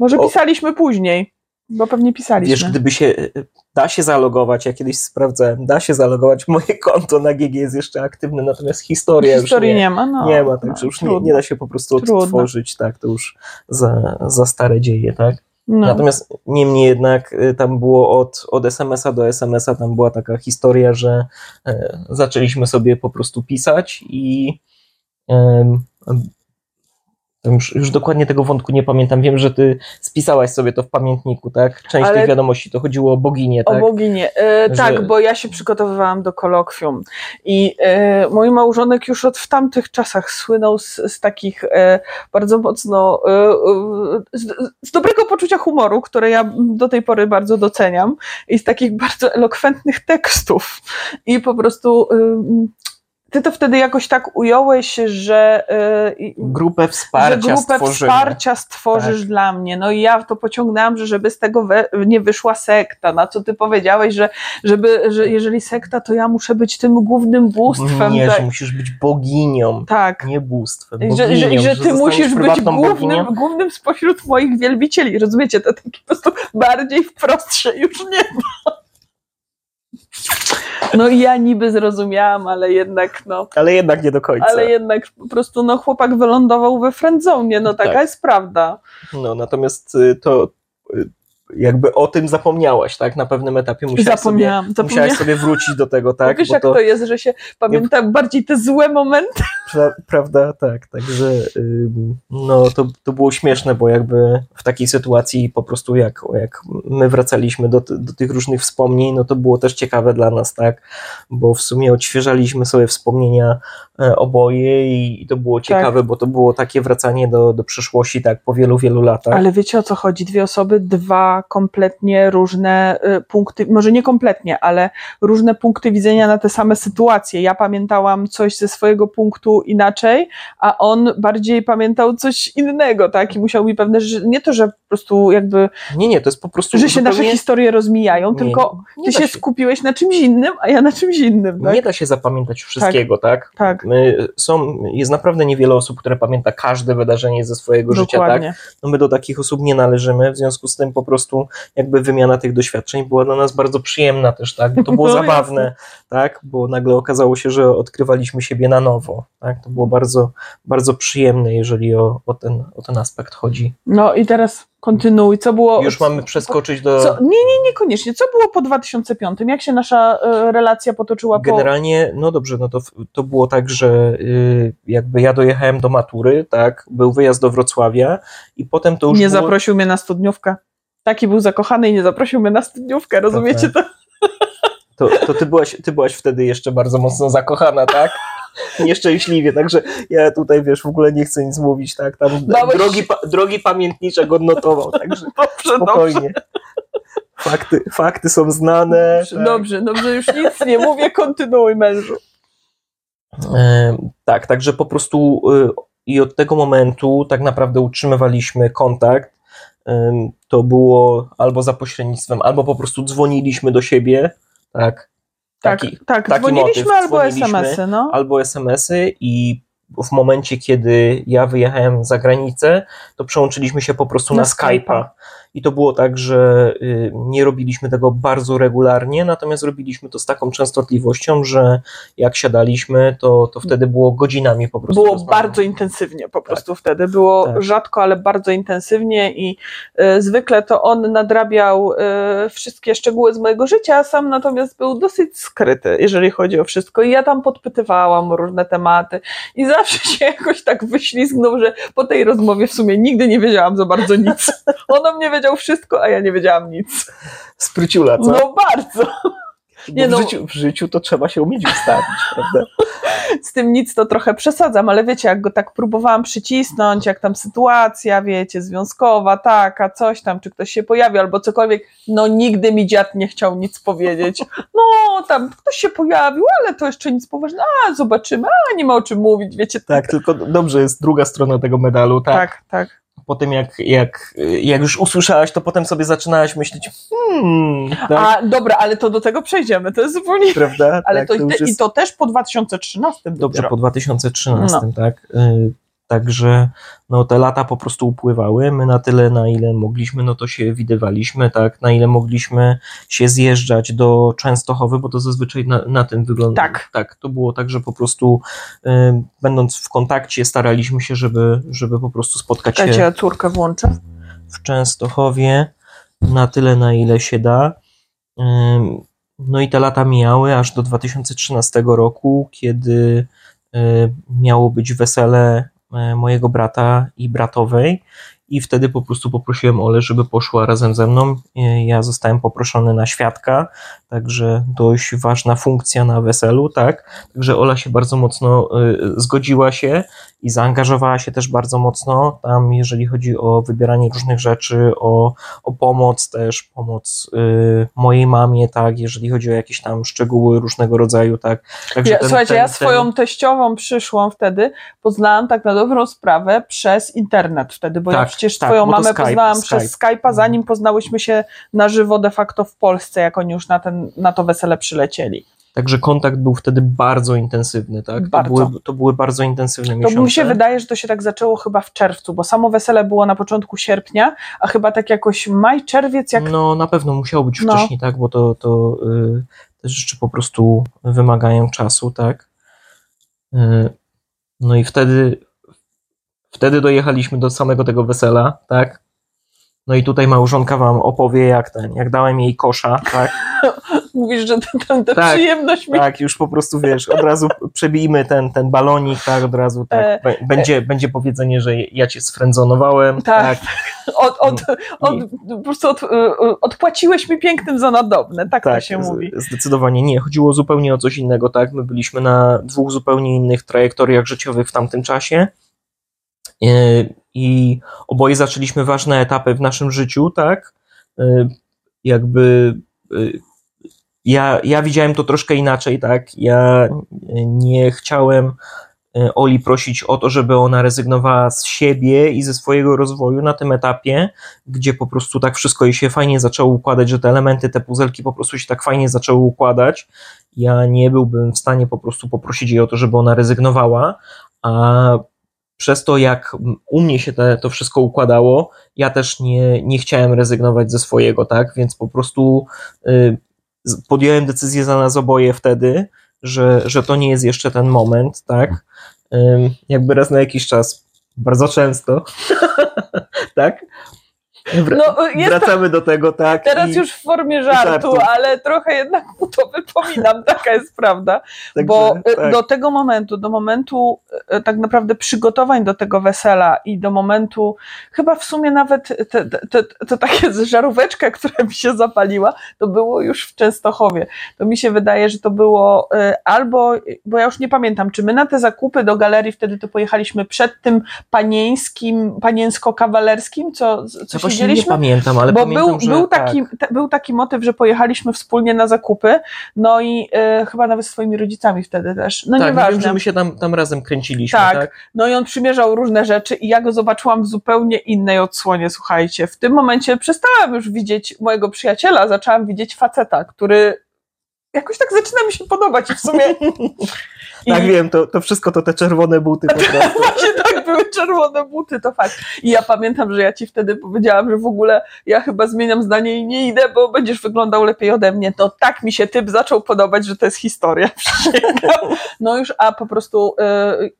Może o- pisaliśmy później, bo pewnie pisaliśmy. Wiesz, gdyby się, da się zalogować, ja kiedyś sprawdzałem, da się zalogować, moje konto na GG jest jeszcze aktywne, natomiast historia już Historii nie. nie ma. No, nie ma, no, także już nie, nie da się po prostu Trudno. odtworzyć, tak, to już za, za stare dzieje, tak. No. Natomiast niemniej jednak y, tam było od, od SMS-a do SMS-a, tam była taka historia, że e, zaczęliśmy sobie po prostu pisać i em, Już, już dokładnie tego wątku nie pamiętam. Wiem, że ty spisałaś sobie to w pamiętniku, tak? Część Ale- tych wiadomości to chodziło o boginię, O tak? boginie. E, Że- Tak, bo ja się przygotowywałam do kolokwium i e, mój małżonek już od w tamtych czasach słynął z, z takich e, bardzo mocno, e, e, z, z dobrego poczucia humoru, które ja do tej pory bardzo doceniam i z takich bardzo elokwentnych tekstów. I po prostu ty to wtedy jakoś tak ująłeś, że, i- Grupę wsparcia że grupę stworzymy. wsparcia stworzysz Tak. dla mnie. No i ja to pociągnęłam, że żeby z tego we, nie wyszła sekta. Na co ty powiedziałeś, że, żeby, że jeżeli sekta, to ja muszę być tym głównym bóstwem. Nie, tak. że musisz być boginią, tak. nie bóstwem. I Że, że, boginią, że ty musisz być głównym, boginią. głównym spośród moich wielbicieli. Rozumiecie? To taki po prostu bardziej wprost się już nie ma. No i ja niby zrozumiałam, ale jednak no. Ale jednak nie do końca. Ale jednak po prostu no chłopak wylądował we friendzone, no taka Tak. jest prawda. No, natomiast y, to y, jakby o tym zapomniałaś, tak? Na pewnym etapie musiałaś, sobie, Zapomniałam, zapomniałam. musiałaś sobie wrócić do tego, tak? Wiesz, jak to... jest, że się pamięta bardziej te złe momenty. Pra, prawda, tak. Także no, to, to było śmieszne, bo jakby w takiej sytuacji po prostu jak, jak my wracaliśmy do, do tych różnych wspomnień, no to było też ciekawe dla nas, tak? Bo w sumie odświeżaliśmy sobie wspomnienia e, oboje i, i to było ciekawe, bo to było takie wracanie do, do przeszłości, tak, po wielu, wielu latach. Ale wiecie o co chodzi? Dwie osoby, dwa kompletnie różne y, punkty, może nie kompletnie, ale różne punkty widzenia na te same sytuacje. Ja pamiętałam coś ze swojego punktu inaczej, a on bardziej pamiętał coś innego, tak? I musiał mi pewne, że nie to, że po prostu jakby, Nie, nie, to jest po prostu że się nasze historie rozmijają, Nie, tylko nie ty się się. skupiłeś na czymś innym, a ja na czymś innym, tak? Nie da się zapamiętać wszystkiego, tak? Tak, My, są, jest naprawdę niewiele osób, które pamięta każde wydarzenie ze swojego życia, tak? dokładnie. no my do takich osób nie należymy, w związku z tym po prostu jakby wymiana tych doświadczeń była dla nas bardzo przyjemna też, tak, bo to było No, zabawne, tak, bo nagle okazało się, że odkrywaliśmy siebie na nowo, tak, to było bardzo, bardzo przyjemne, jeżeli o, o, ten, o ten aspekt chodzi. No i teraz kontynuuj. Co było... Już mamy przeskoczyć do... Co? Nie, nie, niekoniecznie. Co było po 2005? Jak się nasza e, relacja potoczyła po... Generalnie, no dobrze, no to, to było tak, że y, jakby ja dojechałem do matury, tak, był wyjazd do Wrocławia i potem to już Nie było... zaprosił mnie na studniówkę. Taki był zakochany i nie zaprosił mnie na studniówkę, rozumiecie to? To, to ty, byłaś, ty byłaś wtedy jeszcze bardzo mocno zakochana, tak? Nieszczęśliwie, także ja tutaj, wiesz, w ogóle nie chcę nic mówić, tak? Tam drogi, pa, drogi pamiętniczek odnotował, także Dobrze, dobrze. spokojnie. Fakty, fakty są znane. Dobrze, tak. dobrze, dobrze, już nic nie mówię, kontynuuj mężu. E, tak, także po prostu y, i od tego momentu tak naprawdę utrzymywaliśmy kontakt. To było albo za pośrednictwem, albo po prostu dzwoniliśmy do siebie, tak? Tak, Taki, tak, taki dzwoniliśmy motyw, albo. SMS-y, no. albo SMS-y i w momencie, kiedy ja wyjechałem za granicę, to przełączyliśmy się po prostu na, Na Skype'a. Skype'a. I to było tak, że y, nie robiliśmy tego bardzo regularnie, natomiast robiliśmy to z taką częstotliwością, że jak siadaliśmy, to, to wtedy było godzinami po prostu. Było bardzo intensywnie po prostu wtedy. Było Tak. rzadko, ale bardzo intensywnie i e, zwykle to on nadrabiał e, wszystkie szczegóły z mojego życia, a sam natomiast był dosyć skryty, jeżeli chodzi o wszystko. I ja tam podpytywałam o różne tematy i zawsze się jakoś tak wyślizgnął, że po tej rozmowie w sumie nigdy nie wiedziałam za bardzo nic. On o mnie wiedział wszystko, a ja nie wiedziałam nic. Spryciula, co? No bardzo. Nie w, no. życiu, w życiu to trzeba się umieć ustawić, prawda? z tym nic to trochę przesadzam, ale wiecie, jak go tak próbowałam przycisnąć, jak tam sytuacja, wiecie, związkowa, taka, coś tam, czy ktoś się pojawi, albo cokolwiek, no nigdy mi dziad nie chciał nic powiedzieć. No, tam ktoś się pojawił, ale to jeszcze nic poważnego, a zobaczymy, a nie ma o czym mówić, wiecie. Tak, tylko dobrze jest druga strona tego medalu, tak? tak. tak. Po tym jak, jak, jak już usłyszałaś, to potem sobie zaczynałaś myśleć, hmm, tak, A dobra, ale to do tego przejdziemy, to jest zupełnie... prawda? Ale tak, to, już i jest- to też po 2013 Dobrze, dopiero. po 2013, No. tak? Y, Także no, te lata po prostu upływały. My na tyle, na ile mogliśmy, no to się widywaliśmy, tak? Na ile mogliśmy się zjeżdżać do Częstochowy, bo to zazwyczaj na, na tym wygląda. Tak. Tak, to było tak, że po prostu y, będąc w kontakcie, staraliśmy się, żeby, żeby po prostu spotkać się Czekajcie, ja córkę włączę. w Częstochowie na tyle, na ile się da. Ym, No i te lata mijały aż do 2013 roku, kiedy y, miało być wesele mojego brata i bratowej. I wtedy po prostu poprosiłem Olę, żeby poszła razem ze mną. E, Ja zostałem poproszony na świadka, także dość ważna funkcja na weselu, tak. Także Ola się bardzo mocno e, zgodziła się i zaangażowała się też bardzo mocno tam, jeżeli chodzi o wybieranie różnych rzeczy, o, o pomoc też, pomoc y, mojej mamie, tak, jeżeli chodzi o jakieś tam szczegóły różnego rodzaju, tak. Także Ja, ten- słuchajcie, ten- ja ten- swoją teściową przyszłą wtedy, poznałam tak na dobrą sprawę przez internet wtedy, bo ja Tak, przecież tak, twoją mamę Skype, poznałam Skype. przez Skype'a, zanim poznałyśmy się na żywo de facto w Polsce, jak oni już na, ten, na to wesele przylecieli. Także kontakt był wtedy bardzo intensywny, tak. Bardzo. To, były, to były bardzo intensywne To miesiące. mi się wydaje, że to się tak zaczęło chyba w czerwcu, bo samo wesele było na początku sierpnia, a chyba tak jakoś maj, czerwiec, jak No na pewno musiało być No. wcześniej, tak, bo to, to y, te rzeczy po prostu wymagają czasu, tak. Y, no i wtedy wtedy dojechaliśmy do samego tego wesela, tak. No i tutaj małżonka wam opowie, jak ten, jak dałem jej kosza, tak. mówisz, że tę tę Tak, przyjemność mi Tak, już po prostu wiesz, od razu przebijmy ten, ten balonik, tak, od razu tak. E, Bę- Będzie, będzie powiedzenie, że ja cię sfrędzonowałem, Tak. tak. od, od, od, po prostu od, y, odpłaciłeś mi pięknym za nadobne, tak, to się mówi. Zdecydowanie nie. Chodziło zupełnie o coś innego, tak? My byliśmy na dwóch zupełnie innych trajektoriach życiowych w tamtym czasie. Yy, I oboje zaczęliśmy ważne etapy w naszym życiu, tak? Yy, Jakby yy, ja, ja widziałem to troszkę inaczej, tak? Ja nie chciałem Oli prosić o to, żeby ona rezygnowała z siebie i ze swojego rozwoju na tym etapie, gdzie po prostu tak wszystko jej się fajnie zaczęło układać, że te elementy, te puzelki po prostu się tak fajnie zaczęły układać. Ja nie byłbym w stanie po prostu poprosić jej o to, żeby ona rezygnowała, a przez to, jak u mnie się te, to wszystko układało, ja też nie, nie chciałem rezygnować ze swojego, tak? Więc po prostu y, podjąłem decyzję za nas oboje wtedy, że, że to nie jest jeszcze ten moment, tak? Ym, jakby raz na jakiś czas, bardzo często, tak? No, jest wracamy do tego, tak? Teraz i- już w formie żartu, żartu. ale trochę jednak mu to wypominam, taka jest prawda. także, Bo y, tak. do tego momentu, do momentu y, tak naprawdę przygotowań do tego wesela i do momentu, chyba w sumie nawet te, te, te, to takie żaróweczka, która mi się zapaliła, to było już w Częstochowie. To mi się wydaje, że to było y, albo, bo ja już nie pamiętam, czy my na te zakupy do galerii wtedy to pojechaliśmy przed tym panieńskim, paniensko-kawalerskim, co, co Ja nie pamiętam, ale Bo pamiętam, był, że był, taki, tak. był taki motyw, że pojechaliśmy wspólnie na zakupy, no i e, chyba nawet z swoimi rodzicami wtedy też. No tak, wiem, nieważne. że my się tam, tam razem kręciliśmy, Tak. tak? No i on przymierzał różne rzeczy i ja go zobaczyłam w zupełnie innej odsłonie, słuchajcie. W tym momencie przestałam już widzieć mojego przyjaciela, zaczęłam widzieć faceta, który jakoś tak zaczyna mi się podobać i w sumie... I Tak, wiem, to, to wszystko to te czerwone buty po prostu. Właśnie tak, były czerwone buty, to fakt. I ja pamiętam, że ja ci wtedy powiedziałam, że w ogóle ja chyba zmieniam zdanie i nie idę, bo będziesz wyglądał lepiej ode mnie. To tak mi się typ zaczął podobać, że to jest historia. No już, a po prostu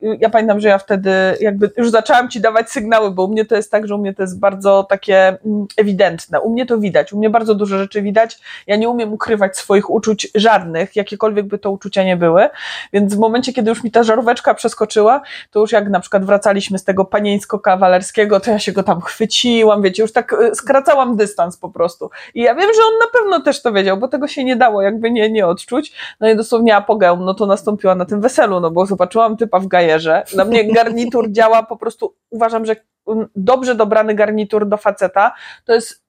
y, ja pamiętam, że ja wtedy jakby już zaczęłam ci dawać sygnały, bo u mnie to jest tak, że u mnie to jest bardzo takie mm, ewidentne. U mnie to widać, u mnie bardzo dużo rzeczy widać. Ja nie umiem ukrywać swoich uczuć żadnych, jakiekolwiek by to uczucia nie były. Więc w momencie, kiedy już mi ta żaróweczka przeskoczyła, to już jak na przykład wracaliśmy z tego panieńsko-kawalerskiego, to ja się go tam chwyciłam, wiecie, już tak y, skracałam dystans po prostu. I ja wiem, że on na pewno też to wiedział, bo tego się nie dało jakby nie, nie odczuć. No i dosłownie apogeum, no to nastąpiła na tym weselu, no bo zobaczyłam typa w gajerze. Na mnie garnitur działa po prostu, uważam, że mm, dobrze dobrany garnitur do faceta to jest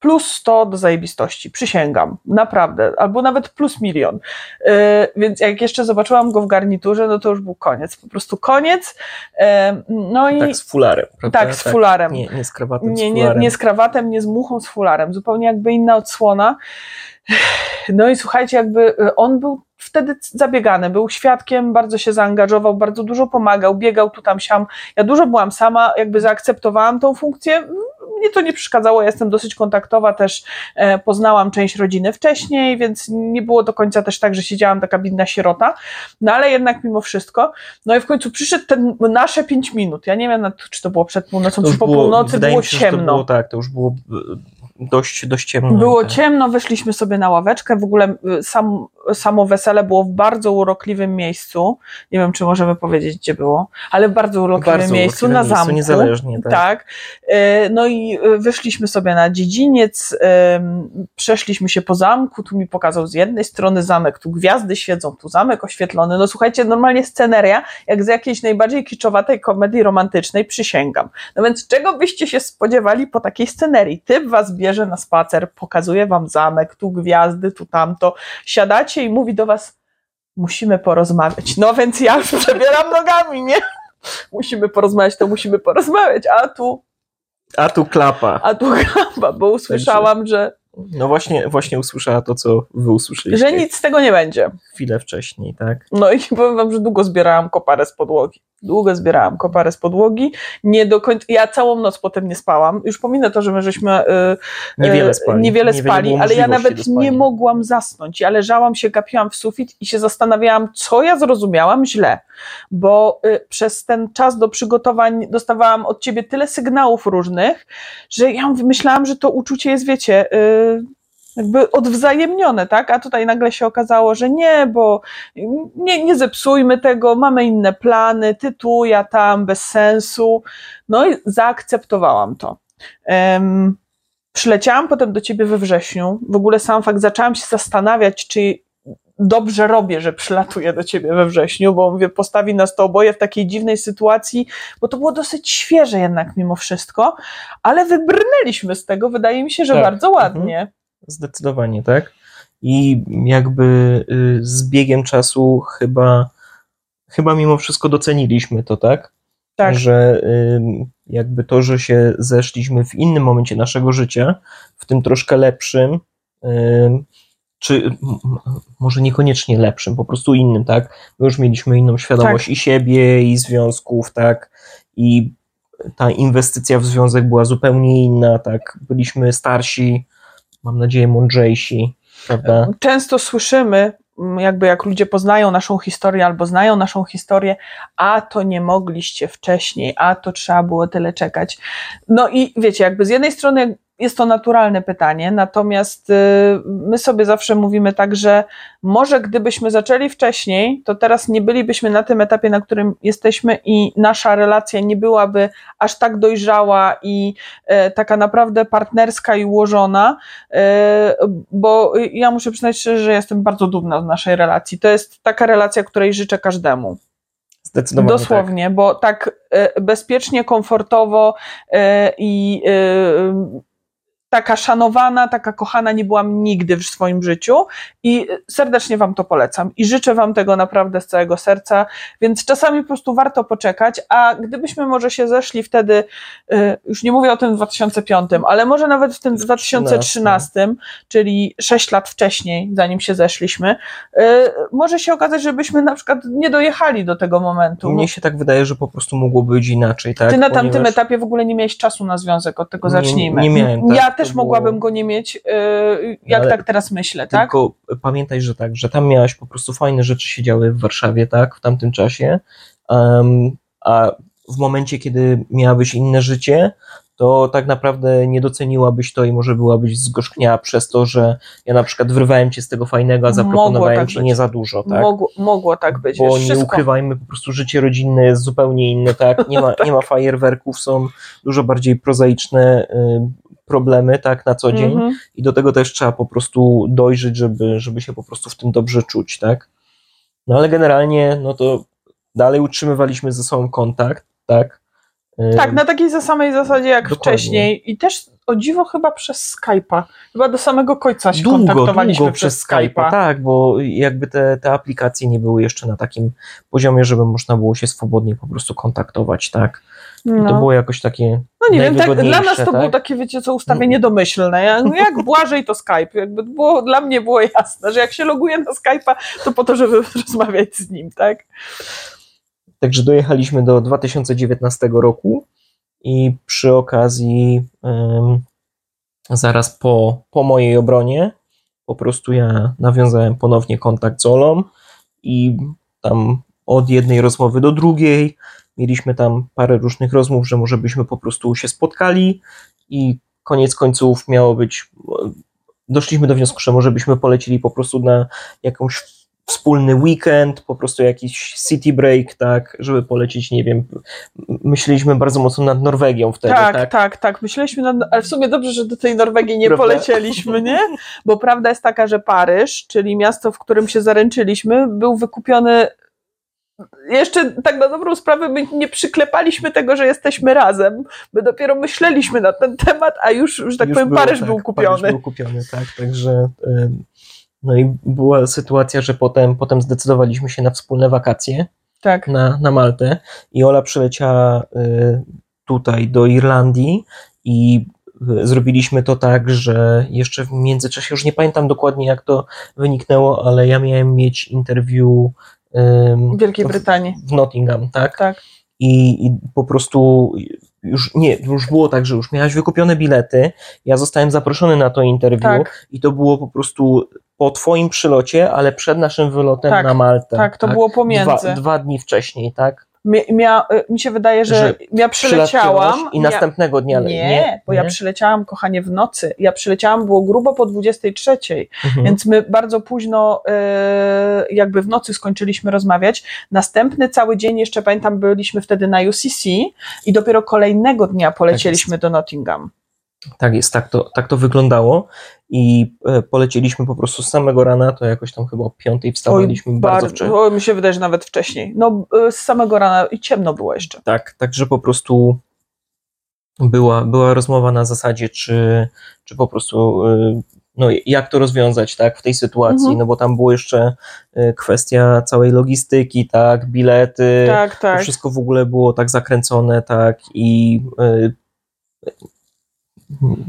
plus 100 do zajebistości, przysięgam, naprawdę, albo nawet plus milion. Yy, więc jak jeszcze zobaczyłam go w garniturze, no to już był koniec, po prostu koniec. Yy, no i Tak, z fularem, prawda? tak, z fularem. Nie, nie z krawatem, Nie, z nie, fularem. nie z krawatem, nie z muchą, z fularem. Zupełnie jakby inna odsłona. No i słuchajcie, jakby y, on był wtedy zabiegany, był świadkiem, bardzo się zaangażował, bardzo dużo pomagał, biegał tu tam siam. Ja dużo byłam sama, jakby zaakceptowałam tą funkcję. Mnie to nie przeszkadzało, ja jestem dosyć kontaktowa, też e, poznałam część rodziny wcześniej, więc nie było do końca też tak, że siedziałam taka bidna sierota. No ale jednak mimo wszystko. No i w końcu przyszedł ten nasze pięć minut. Ja nie wiem, czy to było przed północą, To czy po było, północy było się, że to ciemno. było tak, to już było dość, dość ciemno. Było tak. ciemno, wyszliśmy sobie na ławeczkę. W ogóle y, sam, samo wesele było w bardzo urokliwym miejscu. Nie wiem, czy możemy powiedzieć, gdzie było, ale w bardzo urokliwym Bardzo miejscu, urokliwe na miejscu, zamku. niezależnie, tak. Tak. Y, No i y, wyszliśmy sobie na dziedziniec, przeszliśmy się po zamku, tu mi pokazał z jednej strony zamek, tu gwiazdy świecą, tu zamek oświetlony. No słuchajcie, normalnie sceneria, jak z jakiejś najbardziej kiczowatej komedii romantycznej, przysięgam. No więc czego byście się spodziewali po takiej scenerii? Typ was bierze na spacer, pokazuje wam zamek, tu gwiazdy, tu tamto. Siadacie i mówi do was, musimy porozmawiać. No więc ja już przebieram nogami, nie? Musimy porozmawiać, to musimy porozmawiać, a tu, A tu klapa. a tu gamba, bo usłyszałam, że, No właśnie, właśnie usłyszała to, co wy usłyszeliście że nic z tego nie będzie. chwilę wcześniej, tak? No i powiem wam, że długo zbierałam koparę z podłogi. Długo zbierałam koparę z podłogi. Nie do końca, ja całą noc potem nie spałam. Już pominę to, że my żeśmy y, Niewiele spali. Niewiele Niewiele spali, było ale ja nawet nie mogłam zasnąć. Ja leżałam się, gapiłam w sufit i się zastanawiałam, co ja zrozumiałam źle. Bo y, przez ten czas do przygotowań dostawałam od ciebie tyle sygnałów różnych, że ja myślałam, że to uczucie jest, wiecie, y, jakby odwzajemnione, tak? A tutaj nagle się okazało, że nie, bo nie, nie zepsujmy tego, mamy inne plany, ty tu, ja tam, bez sensu. No i zaakceptowałam to. Em, przyleciałam potem do ciebie we wrześniu. W ogóle sam fakt, zaczęłam się zastanawiać, czy dobrze robię, że przylatuję do ciebie we wrześniu, bo mówię, postawi nas to oboje w takiej dziwnej sytuacji, bo to było dosyć świeże jednak mimo wszystko, ale wybrnęliśmy z tego, wydaje mi się, że Tak. bardzo ładnie. Zdecydowanie, tak. I jakby y, z biegiem czasu chyba, chyba mimo wszystko doceniliśmy to, tak? Tak. Że jakby to, że się zeszliśmy w innym momencie naszego życia, w tym troszkę lepszym, ym, czy może niekoniecznie lepszym, po prostu innym, tak? My już mieliśmy inną świadomość Tak. i siebie, i związków, tak? I ta inwestycja w związek była zupełnie inna, tak? Byliśmy starsi, mam nadzieję mądrzejsi, prawda? Często słyszymy, jakby jak ludzie poznają naszą historię albo znają naszą historię, a to nie mogliście wcześniej, a to trzeba było tyle czekać. No i wiecie, jakby z jednej strony jest to naturalne pytanie, natomiast y, my sobie zawsze mówimy tak, że może gdybyśmy zaczęli wcześniej, to teraz nie bylibyśmy na tym etapie, na którym jesteśmy i nasza relacja nie byłaby aż tak dojrzała i e, taka naprawdę partnerska i ułożona, e, bo ja muszę przyznać szczerze, że jestem bardzo dumna z naszej relacji. To jest taka relacja, której życzę każdemu. Zdecydowanie tak. Dosłownie, bo tak e, bezpiecznie, komfortowo i taka szanowana, taka kochana nie byłam nigdy w swoim życiu i serdecznie Wam to polecam i życzę Wam tego naprawdę z całego serca, więc czasami po prostu warto poczekać, a gdybyśmy może się zeszli wtedy, e, już nie mówię o tym 2005, ale może nawet w tym 2013, czyli 6 lat wcześniej, zanim się zeszliśmy, e, może się okazać, żebyśmy na przykład nie dojechali do tego momentu. Mnie się tak wydaje, że po prostu mogło być inaczej, tak? Ty na tamtym Ponieważ- etapie w ogóle nie miałeś czasu na związek, od tego Nie- zacznijmy. nie miałem, tak, ja też było- mogłabym go nie mieć, yy, jak Ale tak teraz myślę, tak? Tylko pamiętaj, że tak, że tam miałaś po prostu fajne rzeczy się działy w Warszawie, tak, w tamtym czasie, um, a w momencie, kiedy miałabyś inne życie, to tak naprawdę nie doceniłabyś to i może byłabyś zgorzkniała przez to, że ja na przykład wyrwałem cię z tego fajnego, a zaproponowałem tak ci być. nie za dużo, tak? Mogło, mogło tak być, Bo nie ukrywajmy, po prostu życie rodzinne jest zupełnie inne, tak? Nie ma, nie ma fajerwerków, są dużo bardziej prozaiczne y, problemy, tak, na co dzień Mhm. i do tego też trzeba po prostu dojrzeć, żeby, żeby się po prostu w tym dobrze czuć, tak? No ale generalnie, no to dalej utrzymywaliśmy ze sobą kontakt, tak? Tak, na takiej samej zasadzie jak Dokładnie. wcześniej i też o dziwo chyba przez Skype'a. Chyba do samego końca się długo, kontaktowaliśmy długo przez przez Skype'a, tak, bo jakby te, te aplikacje nie były jeszcze na takim poziomie, żeby można było się swobodnie po prostu kontaktować, tak? I to No. było jakoś takie No nie wiem, tak, dla nas to było tak? takie, wiecie co, ustawienie domyślne. No Jak Błażej to Skype. Jakby było, dla mnie było jasne, że jak się loguję na Skype'a, to po to, żeby rozmawiać z nim, tak? Także dojechaliśmy do 2019 roku i przy okazji em, zaraz po, po mojej obronie po prostu ja nawiązałem ponownie kontakt z Olą i tam od jednej rozmowy do drugiej mieliśmy tam parę różnych rozmów, że może byśmy po prostu się spotkali i koniec końców miało być, doszliśmy do wniosku, że może byśmy polecili po prostu na jakąś wspólny weekend, po prostu jakiś city break, tak, żeby polecieć, nie wiem, myśleliśmy bardzo mocno nad Norwegią wtedy, tak, tak? tak, tak, myśleliśmy, nad, ale w sumie dobrze, że do tej Norwegii nie Prawda? polecieliśmy, nie? Bo prawda jest taka, że Paryż, czyli miasto, w którym się zaręczyliśmy, był wykupiony jeszcze tak na dobrą sprawę my nie przyklepaliśmy tego, że jesteśmy razem. My dopiero myśleliśmy na ten temat, a już, że tak Już powiem, było, Paryż tak, był kupiony. Paryż był kupiony, tak, także no i była sytuacja, że potem, potem zdecydowaliśmy się na wspólne wakacje Tak. na, na Maltę i Ola przyleciała y, tutaj do Irlandii i y, zrobiliśmy to tak, że jeszcze w międzyczasie, już nie pamiętam dokładnie jak to wyniknęło, ale ja miałem mieć interview ym, W Wielkiej w- Brytanii. w Nottingham, tak? Tak. I, I po prostu już nie, już było tak, że już miałaś wykupione bilety. Ja zostałem zaproszony na to interview Tak. i to było po prostu po twoim przylocie, ale przed naszym wylotem Tak, na Maltę. Tak, to było pomiędzy. Dwa, dwa dni wcześniej, tak? Mia, y, mi się wydaje, że, Że ja przyleciałam. I następnego dnia. nie, nie, bo ja nie? przyleciałam, kochanie, w nocy. Ja przyleciałam, było grubo po 23, Mhm. więc my bardzo późno, e, jakby w nocy skończyliśmy rozmawiać. Następny cały dzień, jeszcze pamiętam, byliśmy wtedy na UCC i dopiero kolejnego dnia polecieliśmy do Nottingham. Tak jest, tak to, tak to wyglądało i e, polecieliśmy po prostu z samego rana, to jakoś tam chyba o piątej wstawaliśmy bardzo bar- wcześnie. o, mi się wydaje, że nawet wcześniej. No, e, z samego rana i ciemno było jeszcze. Tak, także po prostu była, była rozmowa na zasadzie, czy, czy po prostu y, no, jak to rozwiązać tak, w tej sytuacji, Mhm. no bo tam było jeszcze kwestia całej logistyki, tak, bilety, Tak, to tak. wszystko w ogóle było tak zakręcone, tak, i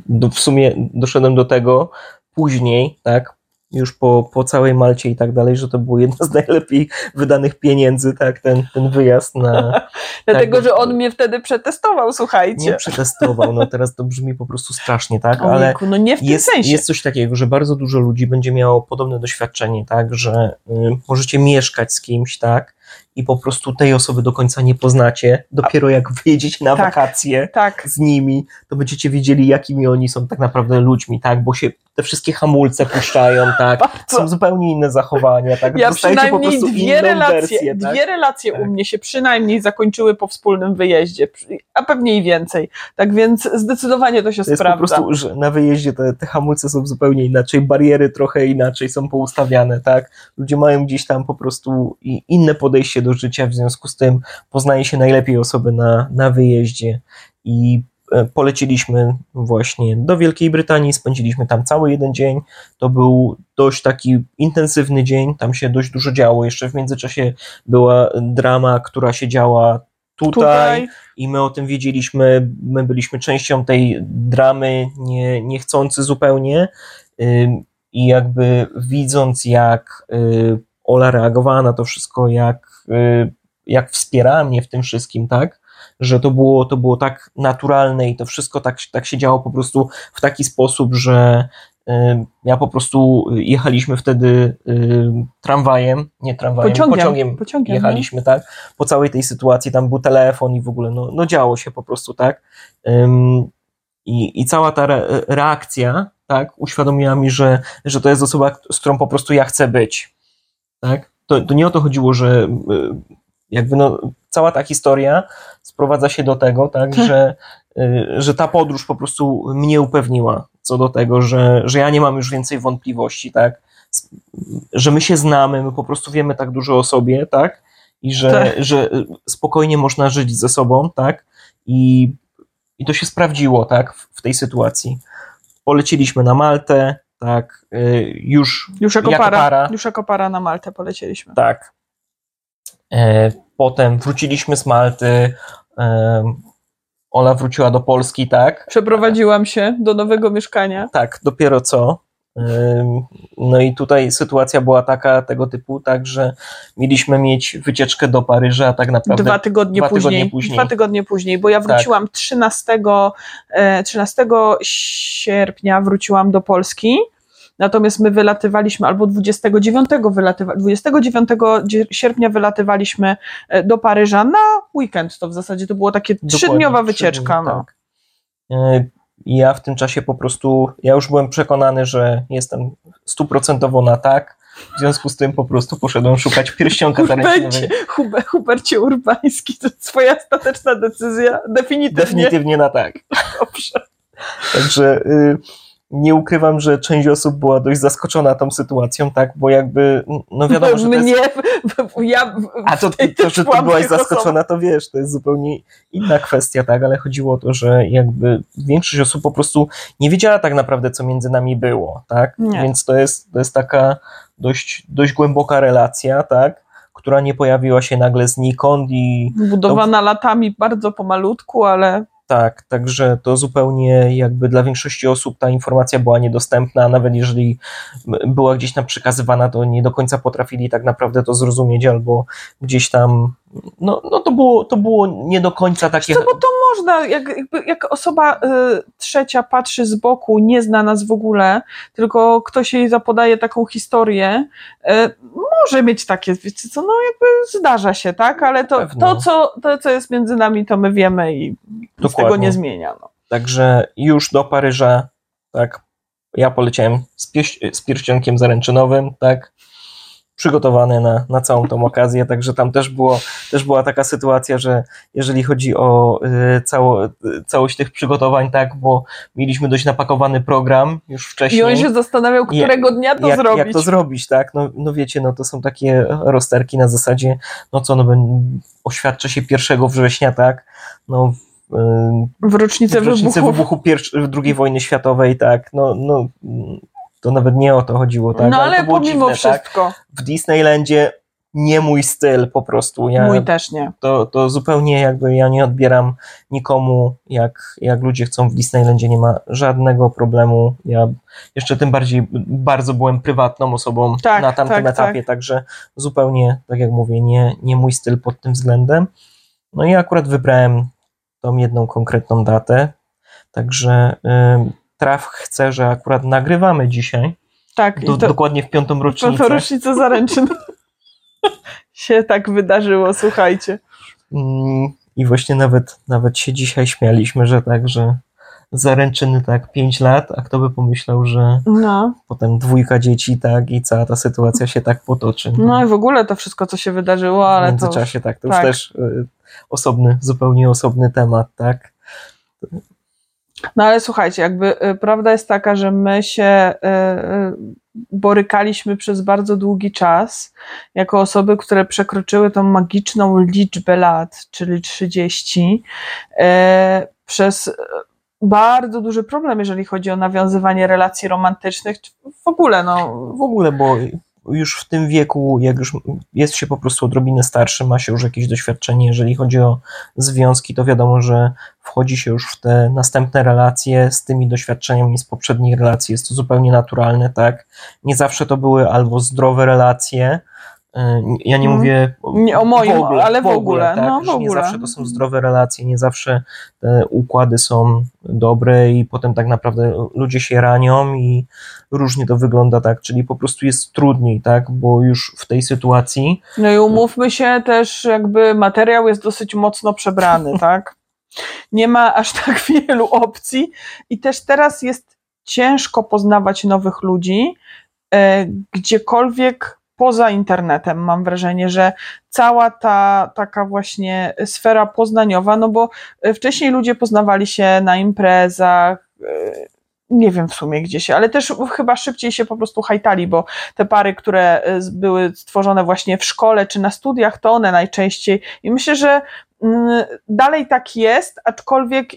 do, w sumie doszedłem do tego później, tak, już po, po całej Malcie i tak dalej, że to było jedno z najlepiej wydanych pieniędzy, tak, ten, ten wyjazd na, Dlatego, tak, że on mnie wtedy przetestował, słuchajcie. nie przetestował, no teraz to brzmi po prostu strasznie, tak, ale no nie w tym jest, sensie. jest coś takiego, że bardzo dużo ludzi będzie miało podobne doświadczenie, tak, że y, możecie mieszkać z kimś, tak, i po prostu tej osoby do końca nie poznacie, dopiero jak wyjedziecie na Tak. wakacje Tak, z nimi, to będziecie wiedzieli, jakimi oni są tak naprawdę ludźmi, tak, bo się te wszystkie hamulce puszczają, tak, są zupełnie inne zachowania, tak, Ja dostajecie przynajmniej dwie relacje, wersję, tak. dwie relacje Tak. u mnie się przynajmniej zakończyły po wspólnym wyjeździe, a pewnie i więcej. Tak więc zdecydowanie to się To jest sprawdza. po prostu, że na wyjeździe te, te hamulce są zupełnie inaczej, bariery trochę inaczej są poustawiane, tak? Ludzie mają gdzieś tam po prostu inne podejście do życia, w związku z tym poznaje się najlepiej osoby na, na wyjeździe i e, poleciliśmy właśnie do Wielkiej Brytanii, spędziliśmy tam cały jeden dzień, to był dość taki intensywny dzień, tam się dość dużo działo, jeszcze w międzyczasie była drama, która się działa Tutaj, i my o tym wiedzieliśmy, my byliśmy częścią tej dramy, nie, niechcący zupełnie. I jakby widząc jak y, Ola reagowała na to wszystko, jak, y, jak wspierała mnie w tym wszystkim, tak, że to było, to było tak naturalne i to wszystko tak, tak się działo po prostu w taki sposób, że y, ja po prostu jechaliśmy wtedy y, tramwajem, nie tramwajem, pociągiem, pociągiem pociągiem, no. jechaliśmy, tak, po całej tej sytuacji, tam był telefon i w ogóle, no, no działo się po prostu, tak, i, i cała ta re, reakcja, tak, uświadomiła mi, że, że to jest osoba, z którą po prostu ja chcę być, tak, to, to nie o to chodziło, że y, jakby no, cała ta historia sprowadza się do tego, tak, że, y, że ta podróż po prostu mnie upewniła co do tego, że, że ja nie mam już więcej wątpliwości, tak, że my się znamy, my po prostu wiemy tak dużo o sobie, tak, i że, Tak. że spokojnie można żyć ze sobą, tak, i, i to się sprawdziło, tak, w, w tej sytuacji. Poleciliśmy na Maltę, tak, y, już Już jako, Jako para, para. Już jako para na Maltę polecieliśmy. tak. E, Potem wróciliśmy z Malty. e, Ola wróciła do Polski, tak? Przeprowadziłam się do nowego mieszkania. Tak, dopiero co. No i tutaj sytuacja była taka, tego typu, tak, że mieliśmy mieć wycieczkę do Paryża, a tak naprawdę Dwa tygodnie, dwa tygodnie później, później. Dwa tygodnie później, bo ja Tak. wróciłam 13, e, 13 sierpnia wróciłam do Polski. Natomiast my wylatywaliśmy, albo 29, wylatywa, 29 dzie- sierpnia wylatywaliśmy e, do Paryża na weekend. To w zasadzie to było takie trzydniowa trzy wycieczka. dni, No. tak. E, I ja w tym czasie po prostu, ja już byłem przekonany, że jestem stuprocentowo na tak. W związku z tym po prostu poszedłem szukać pierścionka Hubercie, zaręczynowego. Hube, Hubercie Urbański, to twoja ostateczna decyzja? Definitywnie. Definitywnie na tak. Dobrze. Także y, nie ukrywam, że część osób była dość zaskoczona tą sytuacją, tak, bo jakby, no wiadomo, że to jest, Mnie, ja a to, tej to, że ty byłaś zaskoczona, to wiesz, to jest zupełnie inna kwestia, tak, ale chodziło o to, że jakby większość osób po prostu nie wiedziała tak naprawdę, co między nami było, tak, Nie. więc to jest, to jest taka dość, dość głęboka relacja, tak, która nie pojawiła się nagle znikąd i budowana latami bardzo pomalutku, ale Tak, także to zupełnie jakby dla większości osób ta informacja była niedostępna, a nawet jeżeli była gdzieś tam przekazywana, to nie do końca potrafili tak naprawdę to zrozumieć, albo gdzieś tam, no, no to, było, to było nie do końca takie. Co, bo to można, jak, jak osoba y, trzecia patrzy z boku, nie zna nas w ogóle, tylko ktoś jej zapodaje taką historię, y, może mieć takie, wiecie co, no jakby zdarza się, tak? Ale to, to, co, to, co jest między nami, to my wiemy i z tego Dokładnie. nie zmienia. No. Także już do Paryża, tak, ja poleciałem z, pieś- z pierścionkiem zaręczynowym, tak, przygotowany na, na całą tą okazję, także tam też, było, też była taka sytuacja, że jeżeli chodzi o y, cało, y, całość tych przygotowań, tak, bo mieliśmy dość napakowany program już wcześniej. I on się zastanawiał, którego dnia to jak, zrobić. jak to zrobić, tak? No, no wiecie, no to są takie rozterki na zasadzie, no co, no oświadczę się 1 września, tak? No, y, w rocznicę, w rocznicę wybuchu. wybuchu II wojny światowej, tak, no, no, to nawet nie o to chodziło, tak, no ale było pomimo dziwne, tak, wszystko, w Disneylandzie nie mój styl po prostu, ja, mój też nie. to, to zupełnie jakby ja nie odbieram nikomu, jak, jak ludzie chcą w Disneylandzie, nie ma żadnego problemu, ja jeszcze tym bardziej bardzo byłem prywatną osobą Tak, na tamtym tak, etapie, także zupełnie, tak jak mówię, nie, nie mój styl pod tym względem, no i akurat wybrałem tą jedną konkretną datę, także y, Traf chce, że akurat nagrywamy dzisiaj, Tak, do, to, dokładnie w piątą rocznicę. to rocznicę zaręczyn się tak wydarzyło, słuchajcie. Mm, I właśnie nawet, nawet się dzisiaj śmialiśmy, że tak, że zaręczyny tak 5 lat, a kto by pomyślał, że No. potem dwójka dzieci, tak, i cała ta sytuacja się tak potoczy. No i w ogóle to wszystko, co się wydarzyło, w ale to. międzyczasie, tak, to tak. już też y, osobny, zupełnie osobny temat, tak. No ale słuchajcie, jakby y, prawda jest taka, że my się y, y, borykaliśmy przez bardzo długi czas jako osoby, które przekroczyły tą magiczną liczbę lat, czyli 30, y, przez bardzo duży problem, jeżeli chodzi o nawiązywanie relacji romantycznych, w ogóle, no. W ogóle, bo już w tym wieku, jak już jest się po prostu odrobinę starszy, ma się już jakieś doświadczenie, jeżeli chodzi o związki, to wiadomo, że wchodzi się już w te następne relacje z tymi doświadczeniami z poprzedniej relacji. Jest to zupełnie naturalne, tak? Nie zawsze to były albo zdrowe relacje. Y, Ja nie Mhm. mówię Nie o moim, ale w ogóle, tak, no, w że nie ogóle. zawsze to są zdrowe relacje, nie zawsze te układy są dobre i potem tak naprawdę ludzie się ranią i różnie to wygląda, tak, czyli po prostu jest trudniej, tak, bo już w tej sytuacji No i umówmy się też, jakby materiał jest dosyć mocno przebrany, tak? Nie ma aż tak wielu opcji i też teraz jest ciężko poznawać nowych ludzi e, gdziekolwiek poza internetem. Mam wrażenie, że cała ta taka właśnie sfera poznaniowa, no bo e, wcześniej ludzie poznawali się na imprezach, e, nie wiem w sumie gdzie się, ale też chyba szybciej się po prostu hajtali, bo te pary, które e, były stworzone właśnie w szkole czy na studiach, to one najczęściej. I myślę, że mm, dalej tak jest, aczkolwiek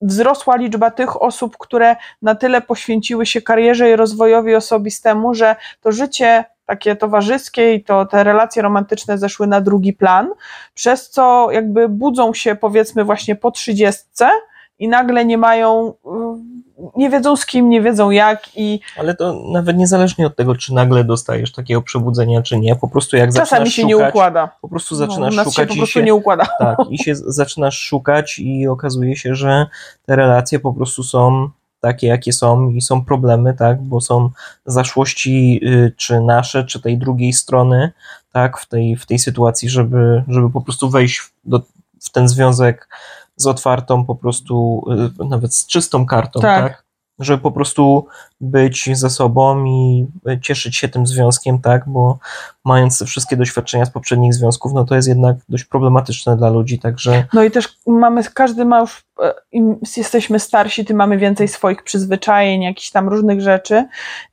wzrosła liczba tych osób, które na tyle poświęciły się karierze i rozwojowi osobistemu, że to życie takie towarzyskie i to te relacje romantyczne zeszły na drugi plan, przez co jakby budzą się powiedzmy właśnie po trzydziestce i nagle nie mają, y, nie wiedzą z kim, nie wiedzą jak i ale to nawet niezależnie od tego, czy nagle dostajesz takiego przebudzenia, czy nie, po prostu jak czasami zaczynasz się szukać, nie układa. po prostu No, zaczynasz u nas się szukać po i prostu się, nie układa. Tak, i się zaczynasz szukać i okazuje się, że te relacje po prostu są takie, jakie są i są problemy, tak, bo są zaszłości y, czy nasze, czy tej drugiej strony, tak, w tej, w tej sytuacji, żeby, żeby po prostu wejść w, do, w ten związek z otwartą po prostu, y, nawet z czystą kartą, Tak. tak? Żeby po prostu być ze sobą i y, cieszyć się tym związkiem, tak? Bo mając wszystkie doświadczenia z poprzednich związków, no to jest jednak dość problematyczne dla ludzi, także No i też mamy, każdy ma już, e, im jesteśmy starsi, tym mamy więcej swoich przyzwyczajeń, jakichś tam różnych rzeczy.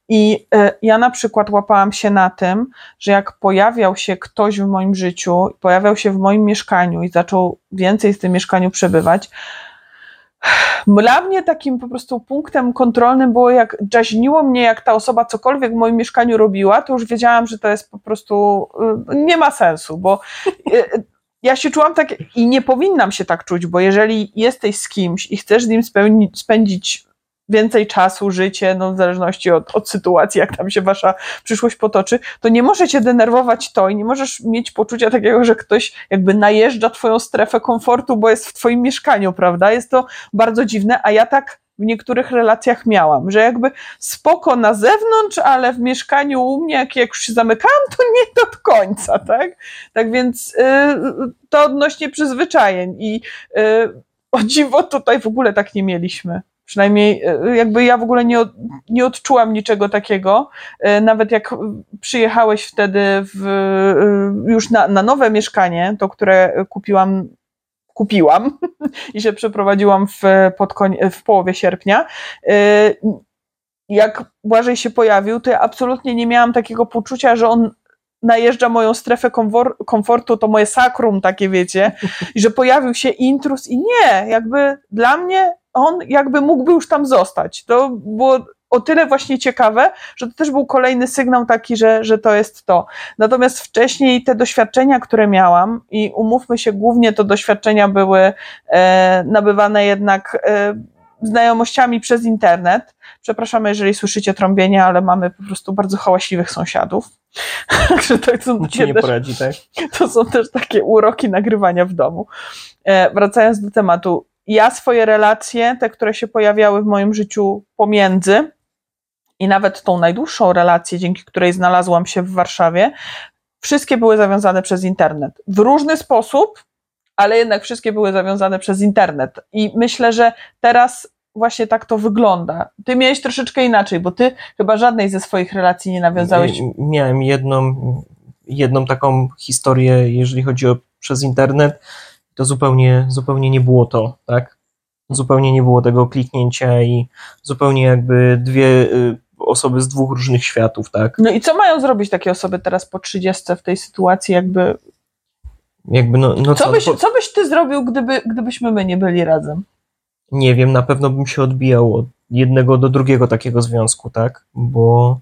I e, ja na przykład łapałam się na tym, że jak pojawiał się ktoś w moim życiu, pojawiał się w moim mieszkaniu i zaczął więcej w tym mieszkaniu przebywać, dla mnie takim po prostu punktem kontrolnym było, jak jaźniło mnie, jak ta osoba cokolwiek w moim mieszkaniu robiła, to już wiedziałam, że to jest po prostu y, nie ma sensu, bo y, ja się czułam tak i nie powinnam się tak czuć, bo jeżeli jesteś z kimś i chcesz z nim spędzić więcej czasu, życie, no w zależności od, od sytuacji, jak tam się wasza przyszłość potoczy, to nie może cię denerwować to i nie możesz mieć poczucia takiego, że ktoś jakby najeżdża twoją strefę komfortu, bo jest w twoim mieszkaniu, prawda? Jest to bardzo dziwne, a ja tak w niektórych relacjach miałam, że jakby spoko na zewnątrz, ale w mieszkaniu u mnie, jak, jak już się zamykałam, to nie do końca, tak? Tak więc yy, to odnośnie przyzwyczajeń i yy, o dziwo tutaj w ogóle tak nie mieliśmy. Przynajmniej y, jakby ja w ogóle nie, od, nie odczułam niczego takiego. Y, Nawet jak przyjechałeś wtedy w, y, już na, na nowe mieszkanie, to które kupiłam, kupiłam i się przeprowadziłam w, pod koń, w połowie sierpnia. Jak Błażej się pojawił, to ja absolutnie nie miałam takiego poczucia, że on najeżdża moją strefę komfor- komfortu, to moje sakrum takie, wiecie, i że pojawił się intrus i nie, jakby dla mnie on jakby mógłby już tam zostać. To było o tyle właśnie ciekawe, że to też był kolejny sygnał taki, że, że to jest to. Natomiast wcześniej te doświadczenia, które miałam i umówmy się, głównie to doświadczenia były e, nabywane jednak e, znajomościami przez internet. Przepraszamy, jeżeli słyszycie trąbienie, ale mamy po prostu bardzo hałaśliwych sąsiadów. Także to są, ci nie takie też, poradzi, tak? to są też takie uroki nagrywania w domu. E, wracając do tematu. Ja swoje relacje, te, które się pojawiały w moim życiu pomiędzy i nawet tą najdłuższą relację, dzięki której znalazłam się w Warszawie, wszystkie były zawiązane przez internet. W różny sposób, ale jednak wszystkie były zawiązane przez internet. I myślę, że teraz właśnie tak to wygląda. Ty miałeś troszeczkę inaczej, bo ty chyba żadnej ze swoich relacji nie nawiązałeś. Miałem jedną, jedną taką historię, jeżeli chodzi o przez internet, to zupełnie, zupełnie nie było to, tak? Zupełnie nie było tego kliknięcia i zupełnie jakby dwie y, osoby z dwóch różnych światów, tak? No i co mają zrobić takie osoby teraz po 30 w tej sytuacji, jakby. Jakby no, no Co byś, po- co byś ty zrobił, gdyby, gdybyśmy my nie byli razem? nie wiem, na pewno bym się odbijał od jednego do drugiego takiego związku, tak? Bo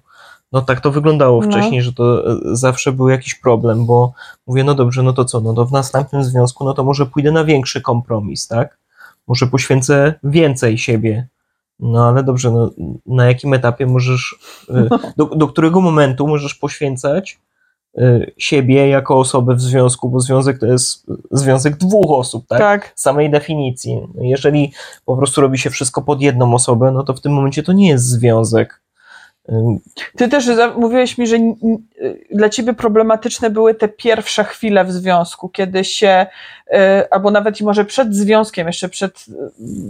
no tak to wyglądało No. wcześniej, że to e, zawsze był jakiś problem, bo mówię, no dobrze, no to co, no to w następnym związku, no to może pójdę na większy kompromis, tak? Może poświęcę więcej siebie. No ale dobrze, no, na jakim etapie możesz, e, do, do którego momentu możesz poświęcać e, siebie jako osobę w związku, bo związek to jest związek dwóch osób, tak? Tak. samej definicji. No, Jeżeli po prostu robi się wszystko pod jedną osobę, no to w tym momencie to nie jest związek. Ty też mówiłeś mi, że n- dla ciebie problematyczne były te pierwsze chwile w związku, kiedy się, y, albo nawet i może przed związkiem, jeszcze przed,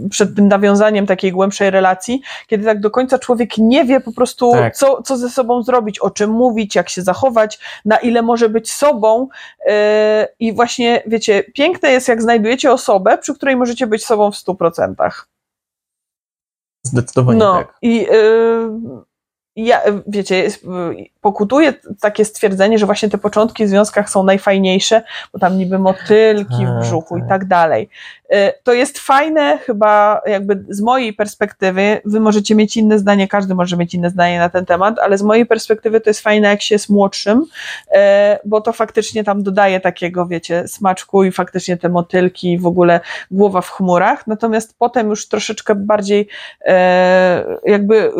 y, przed tym nawiązaniem takiej głębszej relacji, kiedy tak do końca człowiek nie wie po prostu, Tak. co, co ze sobą zrobić, o czym mówić, jak się zachować, na ile może być sobą. y, I właśnie, wiecie, piękne jest, jak znajdujecie osobę, przy której możecie być sobą w 100%. Zdecydowanie No tak. i y, ja, y, wiecie, y, pokutuje takie stwierdzenie, że właśnie te początki w związkach są najfajniejsze, bo tam niby motylki w brzuchu i tak. tak dalej. Y, To jest fajne chyba jakby z mojej perspektywy, wy możecie mieć inne zdanie, każdy może mieć inne zdanie na ten temat, ale z mojej perspektywy to jest fajne jak się jest młodszym, y, bo to faktycznie tam dodaje takiego, wiecie, smaczku i faktycznie te motylki w ogóle głowa w chmurach, natomiast potem już troszeczkę bardziej e, jakby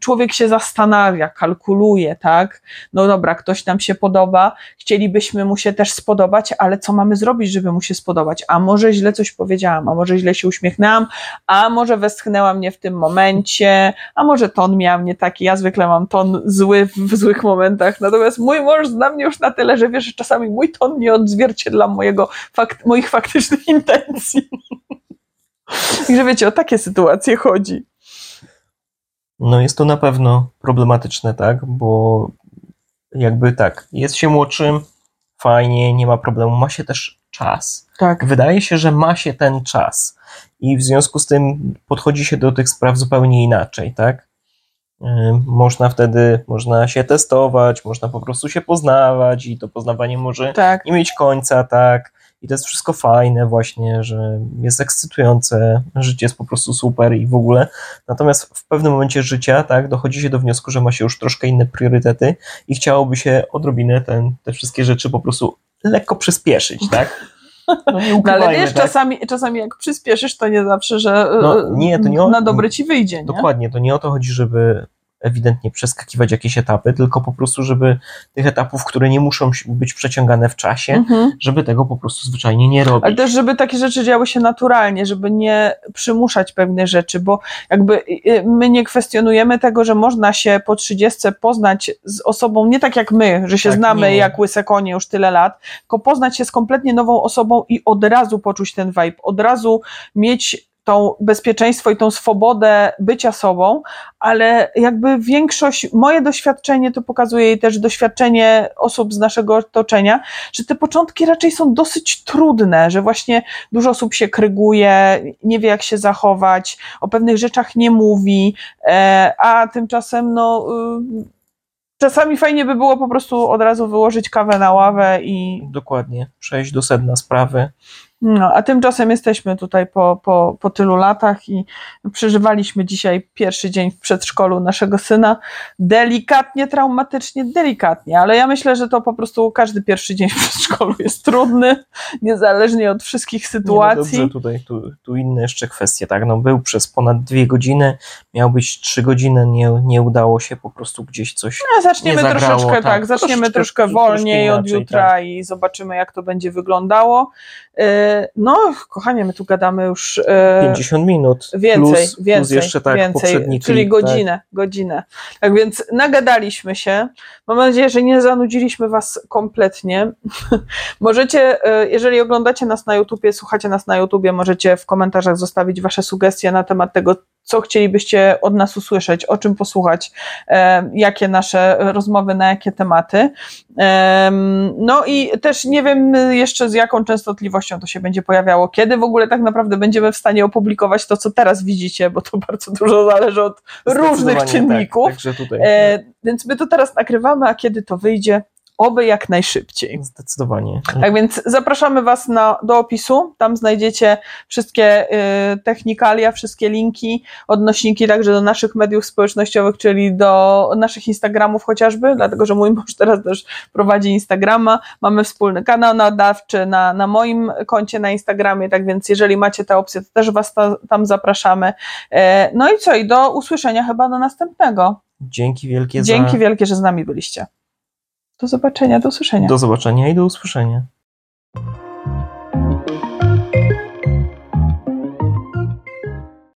człowiek się zastanawia, kalkuluje, tak? No dobra, ktoś nam się podoba, chcielibyśmy mu się też spodobać, ale co mamy zrobić, żeby mu się spodobać? A może źle coś powiedziałam, a może źle się uśmiechnęłam, a może westchnęła mnie w tym momencie, a może ton miał nie taki, ja zwykle mam ton zły w, złych momentach, natomiast mój mąż zna mnie już na tyle, że wie, że czasami mój ton nie odzwierciedla mojego fakt, moich faktycznych intencji. Także wiecie, o takie sytuacje chodzi. No jest to na pewno problematyczne, tak? Bo jakby tak, jest się młodszym, fajnie, nie ma problemu, ma się też czas. Tak. Wydaje się, że ma się ten czas i w związku z tym podchodzi się do tych spraw zupełnie inaczej, tak? Yy, Można wtedy, można się testować, można po prostu się poznawać i to poznawanie może Tak. nie mieć końca, tak? I to jest wszystko fajne właśnie, że jest ekscytujące, życie jest po prostu super i w ogóle. Natomiast w pewnym momencie życia, tak, dochodzi się do wniosku, że ma się już troszkę inne priorytety i chciałoby się odrobinę ten, te wszystkie rzeczy po prostu lekko przyspieszyć, tak? No, nie No ale wiesz, tak? czasami, czasami jak przyspieszysz, to nie zawsze, że No, e, nie, to nie o- na dobre ci wyjdzie. Nie? Dokładnie, to nie o to chodzi, żeby ewidentnie przeskakiwać jakieś etapy, tylko po prostu, żeby tych etapów, które nie muszą być przeciągane w czasie, Mhm. żeby tego po prostu zwyczajnie nie robić. Ale też, żeby takie rzeczy działy się naturalnie, żeby nie przymuszać pewnych rzeczy, bo jakby y, my nie kwestionujemy tego, że można się po 30 poznać z osobą nie tak jak my, że się Tak, znamy nie. jak łyse konie już tyle lat, tylko poznać się z kompletnie nową osobą i od razu poczuć ten vibe, od razu mieć tą bezpieczeństwo i tą swobodę bycia sobą, ale jakby większość, moje doświadczenie to pokazuje i też doświadczenie osób z naszego otoczenia, że te początki raczej są dosyć trudne, że właśnie dużo osób się kryguje, nie wie jak się zachować, o pewnych rzeczach nie mówi, e, a tymczasem no y, czasami fajnie by było po prostu od razu wyłożyć kawę na ławę i Dokładnie, przejść do sedna sprawy. No, a tymczasem jesteśmy tutaj po, po, po tylu latach i przeżywaliśmy dzisiaj pierwszy dzień w przedszkolu naszego syna. Delikatnie, traumatycznie, delikatnie, ale ja myślę, że to po prostu każdy pierwszy dzień w przedszkolu jest trudny, niezależnie od wszystkich Nie, sytuacji. No dobrze, tutaj tu, tu inne jeszcze kwestie, tak? No był przez ponad dwie godziny, miał być trzy godziny, nie, nie udało się po prostu gdzieś coś. No, zaczniemy nie zagrało, troszeczkę, tak, tak. zaczniemy Troszeczkę- troszkę wolniej od inaczej, jutra tak. i zobaczymy, jak to będzie wyglądało. Yy, No, kochanie, my tu gadamy już yy, 50 minut. Więcej, plus, więcej, plus jeszcze tak więcej, czyli klip, godzinę, godzinę. Tak więc nagadaliśmy się. Mam nadzieję, że nie zanudziliśmy Was kompletnie. możecie, e, jeżeli oglądacie nas na YouTubie, słuchacie nas na YouTubie, możecie w komentarzach zostawić Wasze sugestie na temat tego, co chcielibyście od nas usłyszeć, o czym posłuchać, jakie nasze rozmowy, na jakie tematy. Em, No i też nie wiem jeszcze z jaką częstotliwością to się będzie pojawiało, kiedy w ogóle tak naprawdę będziemy w stanie opublikować to, co teraz widzicie, bo to bardzo dużo zależy od różnych Zdecydowanie czynników. Tak, także tutaj. E, Więc my to teraz nagrywamy, a kiedy to wyjdzie, oby jak najszybciej. Zdecydowanie. Tak więc zapraszamy Was na, do opisu. Tam znajdziecie wszystkie y, technikalia, wszystkie linki, odnośniki także do naszych mediów społecznościowych, czyli do naszych Instagramów chociażby, dlatego że mój mąż teraz też prowadzi Instagrama. Mamy wspólny kanał nadawczy na, na moim koncie na Instagramie, tak więc jeżeli macie tę opcję, to też Was ta, tam zapraszamy. E, no i co? I do usłyszenia chyba do następnego. Dzięki wielkie Dzięki za. wielkie, że z nami byliście. Do zobaczenia, do usłyszenia. Do zobaczenia i do usłyszenia.